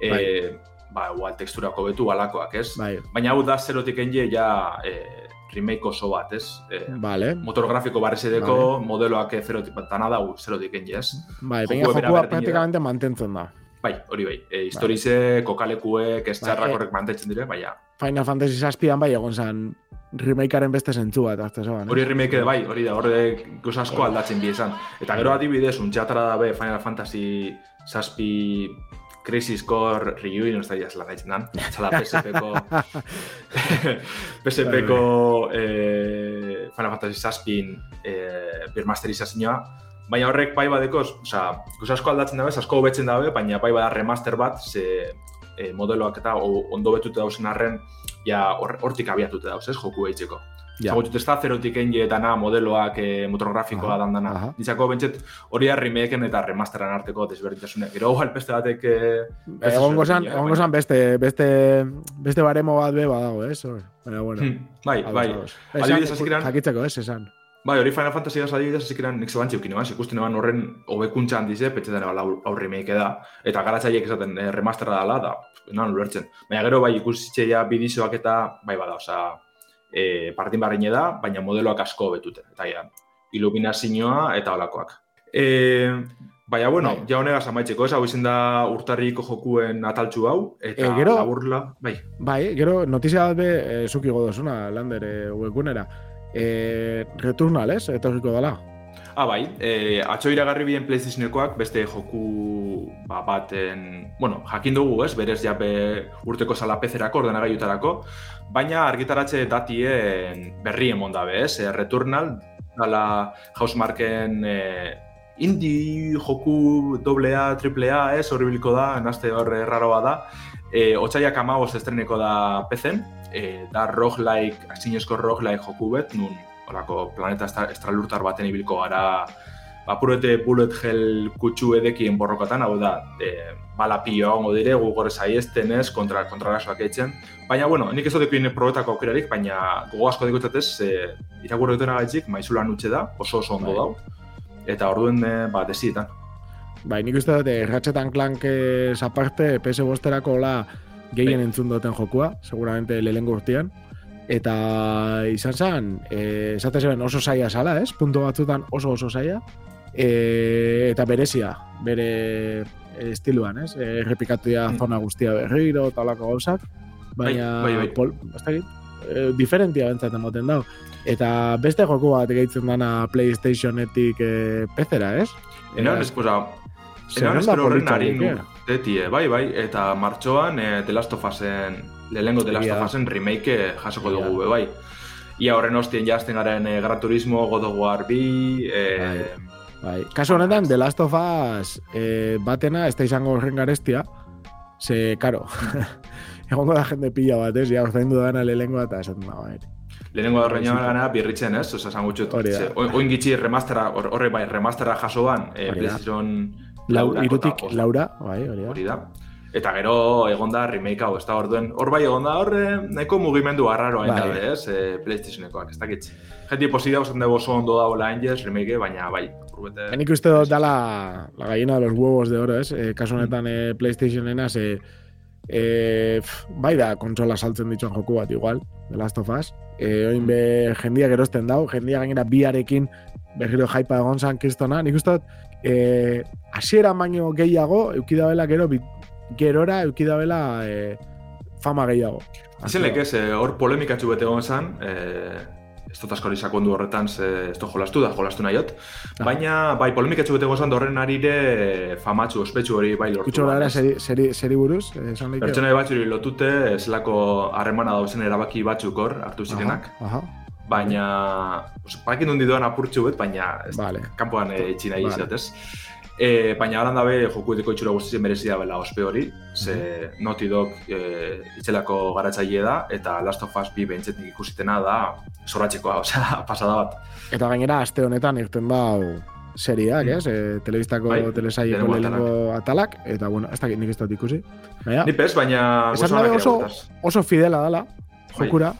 eh, ba, igual teksturako betu alakoak, ez? Bai, Baina hau da zerotik enje ja eh, remake oso bat, ez? Eh, vale, motor grafiko barrezedeko, modeloak eh, zerotik bat, dana da zerotik enje, ez? bai, baina jokua praktikamente mantentzen da. Bai, hori bai. E, historize, kokalekuek, ez Bai, txarrak horrek mantetzen dire, baina Final Fantasy zazpian bai egon zen remakearen beste zentzu bat, azte zeban. Hori remake bai, hori da, hori gauza asko aldatzen bi esan. Eta gero adibidez, untxatara da be Final Fantasy zazpi Crisis Core Reunion, ez da jaz lan gaitzen dan, zala PSP-ko PSP-ko eh, Final Fantasy zazpin eh, birmasterizazioa, baina horrek bai badekoz, osea, gauza asko aldatzen dabe, asko hobetzen dabe, baina bai bada remaster bat, ze eh, modeloak eta o- ondo betute dauzen arren, ja hor- hortik abiatute dauz, ez, joku eitzeko. Ja. Ja. ez zerotik enje eta na modeloak e, motor grafikoa Aha, dan dana. aha. Nitzako bentset hori da remakeen eta remasteran arteko desberdintasunek. Gero igual beste batek... eh, beste Egongo zan, desberdina, egongo baina- zan beste, beste, beste baremo bat be badago, ez? Hor, Baina, bueno. Hmm, Bai, bai. Adibidez, Esan, hasikiran- Jakitzeko, ez, esan. Bai, hori Final Fantasy gaz adibidez, hasi kiran nik zeban txeukin eban, ikusten eban horren hobekuntza handize, petxetan eban aur, aur remake da. Eta garatzaiek esaten eh, remasterra dela, da, nan ulertzen. Baina gero bai ikusitxeia bidizoak eta, bai bada, osea, e, partin barrine da, baina modeloak asko betute. Eta ja, iluminazioa eta olakoak. E, baina, bueno, Bai. ja honegaz amaitzeko, ez, hau izen da urtarriko jokuen ataltxu hau, eta Eh, gero- laburla, bai. Bai, gero notizia bat be, e, zuki godozuna, lander e, webgunera. E, Returnal, ez? Etorriko dela. Ah, bai, e, atxo iragarri bien PlayStationekoak beste joku ba, baten, bueno, jakin dugu, ez, berez ja be urteko PC-erako, ordenagailutarako, baina argitaratze datien berri emon dabe, ez, e, Returnal dala Housemarken e, indie joku doble A, triple A, ez, horri biliko da, nazte hor erraroa da. E, Otsaiak amagoz estreneko da pezen, e, da roguelike, asinezko roguelike joku bet, nun, orako planeta estralurtar baten ibilko gara, apurete bullet hell kutsu edekien borrokatan, hau da, e, bala pio hongo dire, gu gore saiesten ez, kontra, kontra eitzen. Baina, bueno, nik ez dut ekuin probetako aukerarik, baina gogo asko dikutzatez, e, irakurri dutena gaitzik, maizulan utxe da, oso oso ondo bai. dau eta orduen e, ba, desietan. Bai, nik uste dut, erratxetan klank aparte, PS bosterako la gehien bai. entzun duten jokua, seguramente lehenko urtean. Eta izan zen, e, esate zeben oso saia sala, ez? Punto batzutan oso oso saia. E, eta berezia, bere estiluan, ez? Errepikatu ya mm. zona guztia berriro, talako gauzak. Baina, bai, bai, bai. Pol, e, diferentia bentzaten moten dau. Eta beste joku bat gehitzen dana PlayStationetik e, pezera, ez? Eran, ez, posa, eran ez, pero horren harin tetie, bai, bai, eta martxoan e, The Last of Usen, lehenko The Last of Usen remake jasoko dugu, be, bai. Ia horren hostien jazten garen e, Gran Turismo, God of War B, e, bai. Bai. Kasu honetan, The Last of Us e, batena, ez da izango horren garestia, ze, karo, egongo da jende pila bat, ez, ja, orzaindu dana lehenko eta esaten da, bai. Lehenengo da reina gana birritzen, ez? Osa, esan gutxut. Oin gitxi remastera, horre bai, remastera jasoan, eh, PlayStation... Laura, irutik, Laura, bai, hori da. Eta gero egon da remake hau, ez da orduen. Hor bai egon da horre, nahiko mugimendu arraro hain bai. ez? E, PlayStationekoak, ez dakit. Jenti posida, osan dugu oso ondo dago la Angels, remake, baina bai. Henik uste dut da la, gallina de los huevos de oro, ez? Eh, kasu honetan mm. eh, PlayStationena, ze... Eh, bai da, kontsola saltzen dituen joku bat, igual, The Last of Us. E, oin be, jendia gerosten dau, jendia gainera biarekin berriro jaipa egon zan kristona. Nik uste e, asiera baino gehiago, eukidabela gero, gerora eukidabela e, fama gehiago. Hazen lek ez, hor polemikatxu bete egon zan, e, ez dut askori sakondu horretan, ze, ez dut jolastu da, jolastu nahiot. Ah. Baina, bai, polemikatxu bete gozan horren arire famatxu, ospetsu hori bai lortu. Kutxo gara, seri, seri, seri buruz? Eh, Pertsona batxuri lotute, zelako harremana dauzen erabaki batzuk hor, hartu zirenak. Aha, Baina, bakin dundi doan apurtxu bet, baina vale. kanpoan e, itxina vale. izatez. E, baina horan dabe joku edeko itxura guztizien merezi da bela ospe hori, ze mm Naughty Dog e, itzelako garatzaile da, eta Last of Us 2 behintzetik ikusitena da zoratxekoa, osea, pasada bat. Eta gainera, aste honetan irten da seriak, mm. ez? E, telebistako bai, telesaileko lehenko atalak, eta bueno, ez dakit nik ez dut ikusi. Baina, Ni pez, baina... Esan oso, oso fidela dala, bai. jokura.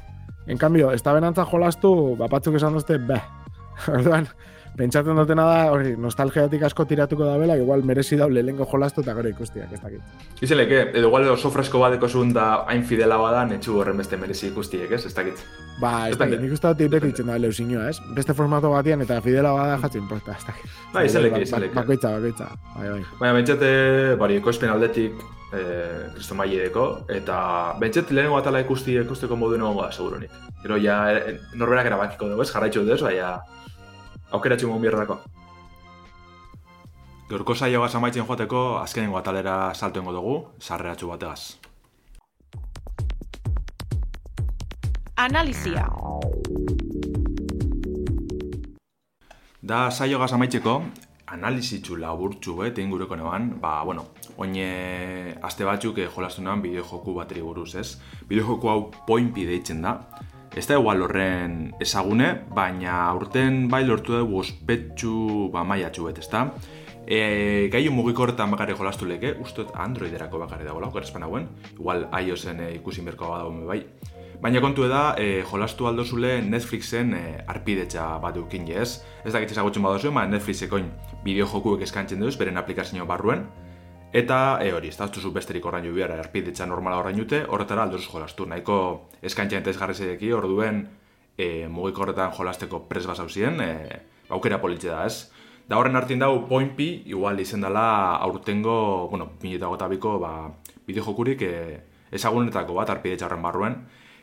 En cambio, esta benantza jolastu, bapatzuk esan duzte, beh. Orduan, pentsatzen dutena da, hori, nostalgiatik asko tiratuko da bela, igual merezi da lehenko jolastu eta gero ikustiak, ez dakit. Izele, que, edo igual oso fresko badeko zuen da hain fidela bada, netxu horren beste merezi ikustiek, ez, ez dakit. Ba, ez dakit, nik uste dut beti itzen da leuzinua, ez? Beste formato batian eta fidela bada jatzen importa, ez dakit. Ba, izele, que, izele, que. Bakoitza, bakoitza, bai, bai. Baina, bentsate, bari, ekoizpen aldetik, eh, Kristo Maiedeko, eta bentset lehenengo atala ikusti ikusteko modu nagoa, seguronik. Gero, ja, eh, norberak erabakiko dugu, ez, jarraitxu duz, baina, aukera txungo bierrako. Gaurko saio gaz amaitzen joateko, azkenengo atalera saltoengo dugu, sarreratxu bategaz. Analizia. Da saio gaz amaitzeko, analizitzu laburtzu egin gureko neban, ba, bueno, oine aste batzuk eh, jolastu bideo joku bateri buruz, ez? Bideo joku hau point deitzen da, Ez da igual horren ezagune, baina urten bai lortu dugu ospetsu ba, maiatxu bet, ez da? E, Gaiu mugikorretan bakare jolastu leke, ustot Androiderako bakare dago lau, garazpan hauen, igual iOSen e, ikusi merkoa badago bai. Baina kontu da, e, jolastu aldozule Netflixen e, arpidetxa bat dukin ez. Ez da gitzesa gutxun badozu, ma Netflixekoin bideo jokuek eskantzen duz, beren aplikazio barruen. Eta e, hori, ez da, zu besterik horrein jubiara, erpidetxa normala horrein jute, horretara alduz jolastu. Nahiko eskaintzen eta jarri zeideki, orduen e, mugiko horretan jolasteko pres basau ziren, e, aukera politxe da, ez? Da horren hartin dau, point pi, igual izen dela aurtengo, bueno, pineta gota biko, ba, bideo jokurik e, ezagunetako bat, arpidetxa horren barruen.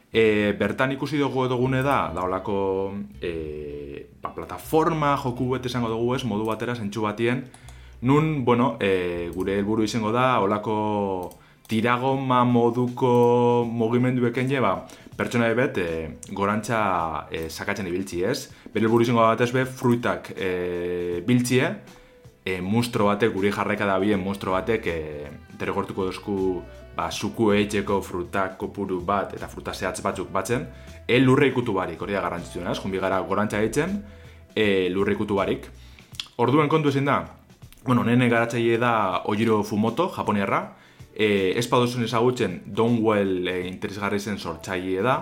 E, bertan ikusi dugu edugune da, da holako e, ba, plataforma joku bet esango dugu ez, modu batera, zentsu batien, Nun, bueno, e, gure helburu izango da, olako tiragoma moduko mugimendueken je, ba, pertsona ebet e, gorantza e, sakatzen ibiltzi, ez? Bere helburu izango batez be fruitak e, biltzie, e, mustro batek, guri jarraika da bien mustro batek, e, derregortuko dozku ba, suku eitzeko frutak kopuru bat eta fruta zehatz batzuk batzen, e, lurre ikutu barik, hori da garantzitzen, ez? Junbi gara gorantza eitzen, e, lurre ikutu barik. Orduen kontu ezin da, bueno, nene garatzaile da Ojiro Fumoto, japoniarra, e, ez padozun ezagutzen Donwell e, interesgarri zen sortzaile da,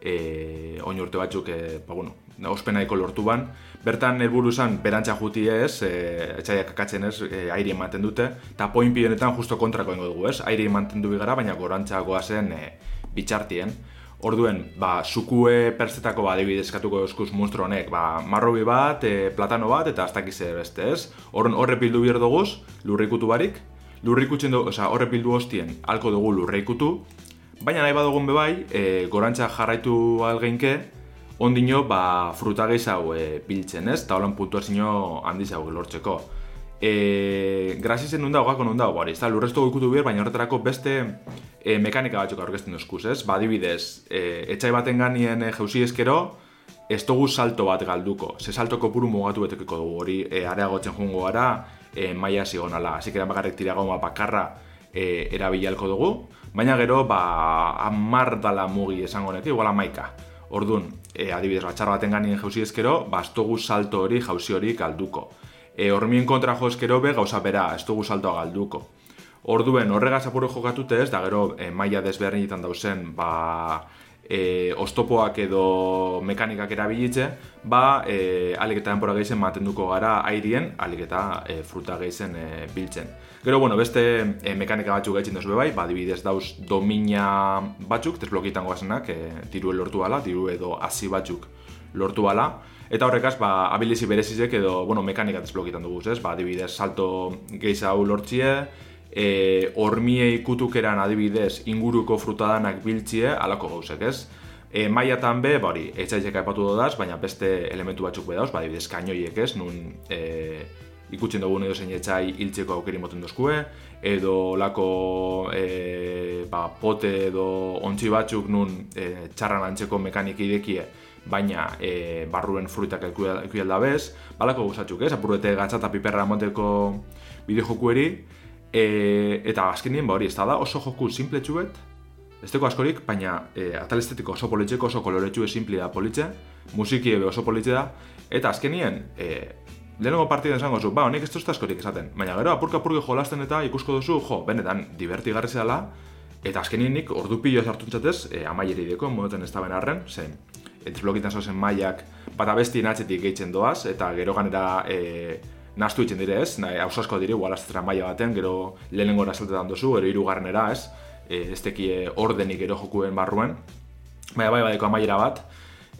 e, oin urte batzuk, e, ba, bueno, ospenaiko lortu ban. Bertan helburu zen berantza juti ez, e, etxaiak kakatzen ez, e, aire ematen dute, eta poin pionetan justo kontrako ingo dugu ez, aire ematen du gara, baina gorantza zen e, bitxartien. Orduen, ba, sukue perzetako ba, adibidezkatuko eskuz monstro honek, ba, marrobi bat, e, platano bat, eta aztak izan beste ez. Horre pildu bihar duguz, lurrikutu barik, lurrikutzen dugu, oza, horre pildu hostien, alko dugu lurrikutu, baina nahi badugun bebai, e, gorantza jarraitu algeinke, ondino ba, fruta hau e, biltzen, ez? Eta holan puntuazio handiz hau lortzeko. E, Grazi zen nunda hogako nunda hori, ez da, lurreztu ikutu bihar, baina horretarako beste e, mekanika batzuk aurkezten duzkuz, ez? Ba, dibidez, e, etxai baten ganien e, jauzi ezkero, ez dugu salto bat galduko. Ze salto kopuru mugatu betekiko dugu, hori e, areagotzen jungo gara, e, maia zigonala. Asi que bakarrik tirago bakarra e, erabilalko dugu, baina gero, ba, amar dala mugi esango neki, igual amaika. Orduan, e, adibidez, batxar baten ganien jauzi ezkero, ba, salto hori, jauzi hori galduko. E, hormien kontra jo gauza bera, ez dugu saltoa galduko. Orduen, horregaz apuro jokatute ez, da gero, e, maia desberdinetan dauzen, ba, e, ostopoak edo mekanikak erabilitze, ba, e, alik eta denpora gehizen matenduko gara airien, alik eta e, fruta gehizen e, biltzen. Gero, bueno, beste e, mekanika batzuk gaitzen dozu bai, ba, dibidez dauz domina batzuk, desblokitan goazenak, e, tiru lortu bala, tiru edo hasi batzuk lortu bala, Eta horrekaz, ba, abilizi berezizek edo, bueno, mekanika desblokitan dugu, ez? Ba, adibidez, salto gehiza hau lortzie, e, ormie ikutukeran adibidez inguruko frutadanak biltzie alako gauzek, ez? E, maiatan be, bari, etxaizek aipatu dodaz, baina beste elementu batzuk bedauz, ba, adibidez, kainoiek ez, nun e, ikutzen dugu edo zein etxai hiltzeko aukeri moten dozkue, edo lako e, ba, pote edo ontsi batzuk nun e, txarran antzeko mekanik idekie, baina e, barruen fruitak da bez, balako guzatzuk ez, apurrete gatzata piperra monteko bideo jokueri, E, eta azkenien, ba hori, ez da, oso joku simple txuet, ez teko askorik, baina e, atal estetiko oso politxeko, oso koloretxu simple da politxe, musiki ebe oso politxe da, eta azkenien, e, lehenengo partiden esango zu, ba, honek ez dut askorik esaten, baina gero, apurka apurki jolasten eta ikusko duzu, jo, benetan, divertigarri zela, eta azkenien nik ordu pilo sartu txatez, e, amaieri deko, modoten ez da ben arren, zen, desblokitan zozen maiak, bat abesti natxetik gehitzen doaz, eta gero ganera, e, nastu itzen dire ez, nahi, hausasko dire, igual aztetra maia baten, gero lehenengo saltetan dozu, ero irugarrenera ez, e, ez teki ordenik ero jokuen barruen, baina bai badeko amaiera bat,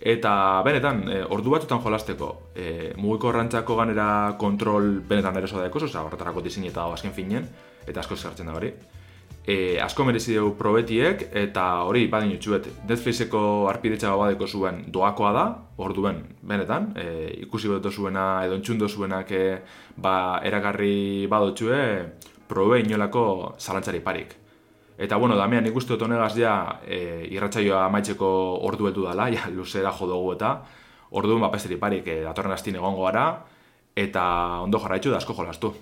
eta benetan, e, ordu batutan jolasteko, e, mugiko rantzako ganera kontrol benetan eroso da ekoso, horretarako disein eta azken finen, eta asko zertzen da hori e, asko merezi dugu probetiek, eta hori, badin jutxuet, Netflixeko arpidetxa badeko zuen doakoa da, orduen, benetan, e, ikusi beto zuena, edo entxundo zuenak e, ba, eragarri badotxue, probe inolako zalantzari parik. Eta, bueno, damean ikustu dut honegaz ja, e, irratxaioa amaitzeko ordu edu dela, ja, luzera jo dugu eta, orduan, ba, parik, e, datorren astin egongo gara, eta ondo jarraitzu da asko jolastu.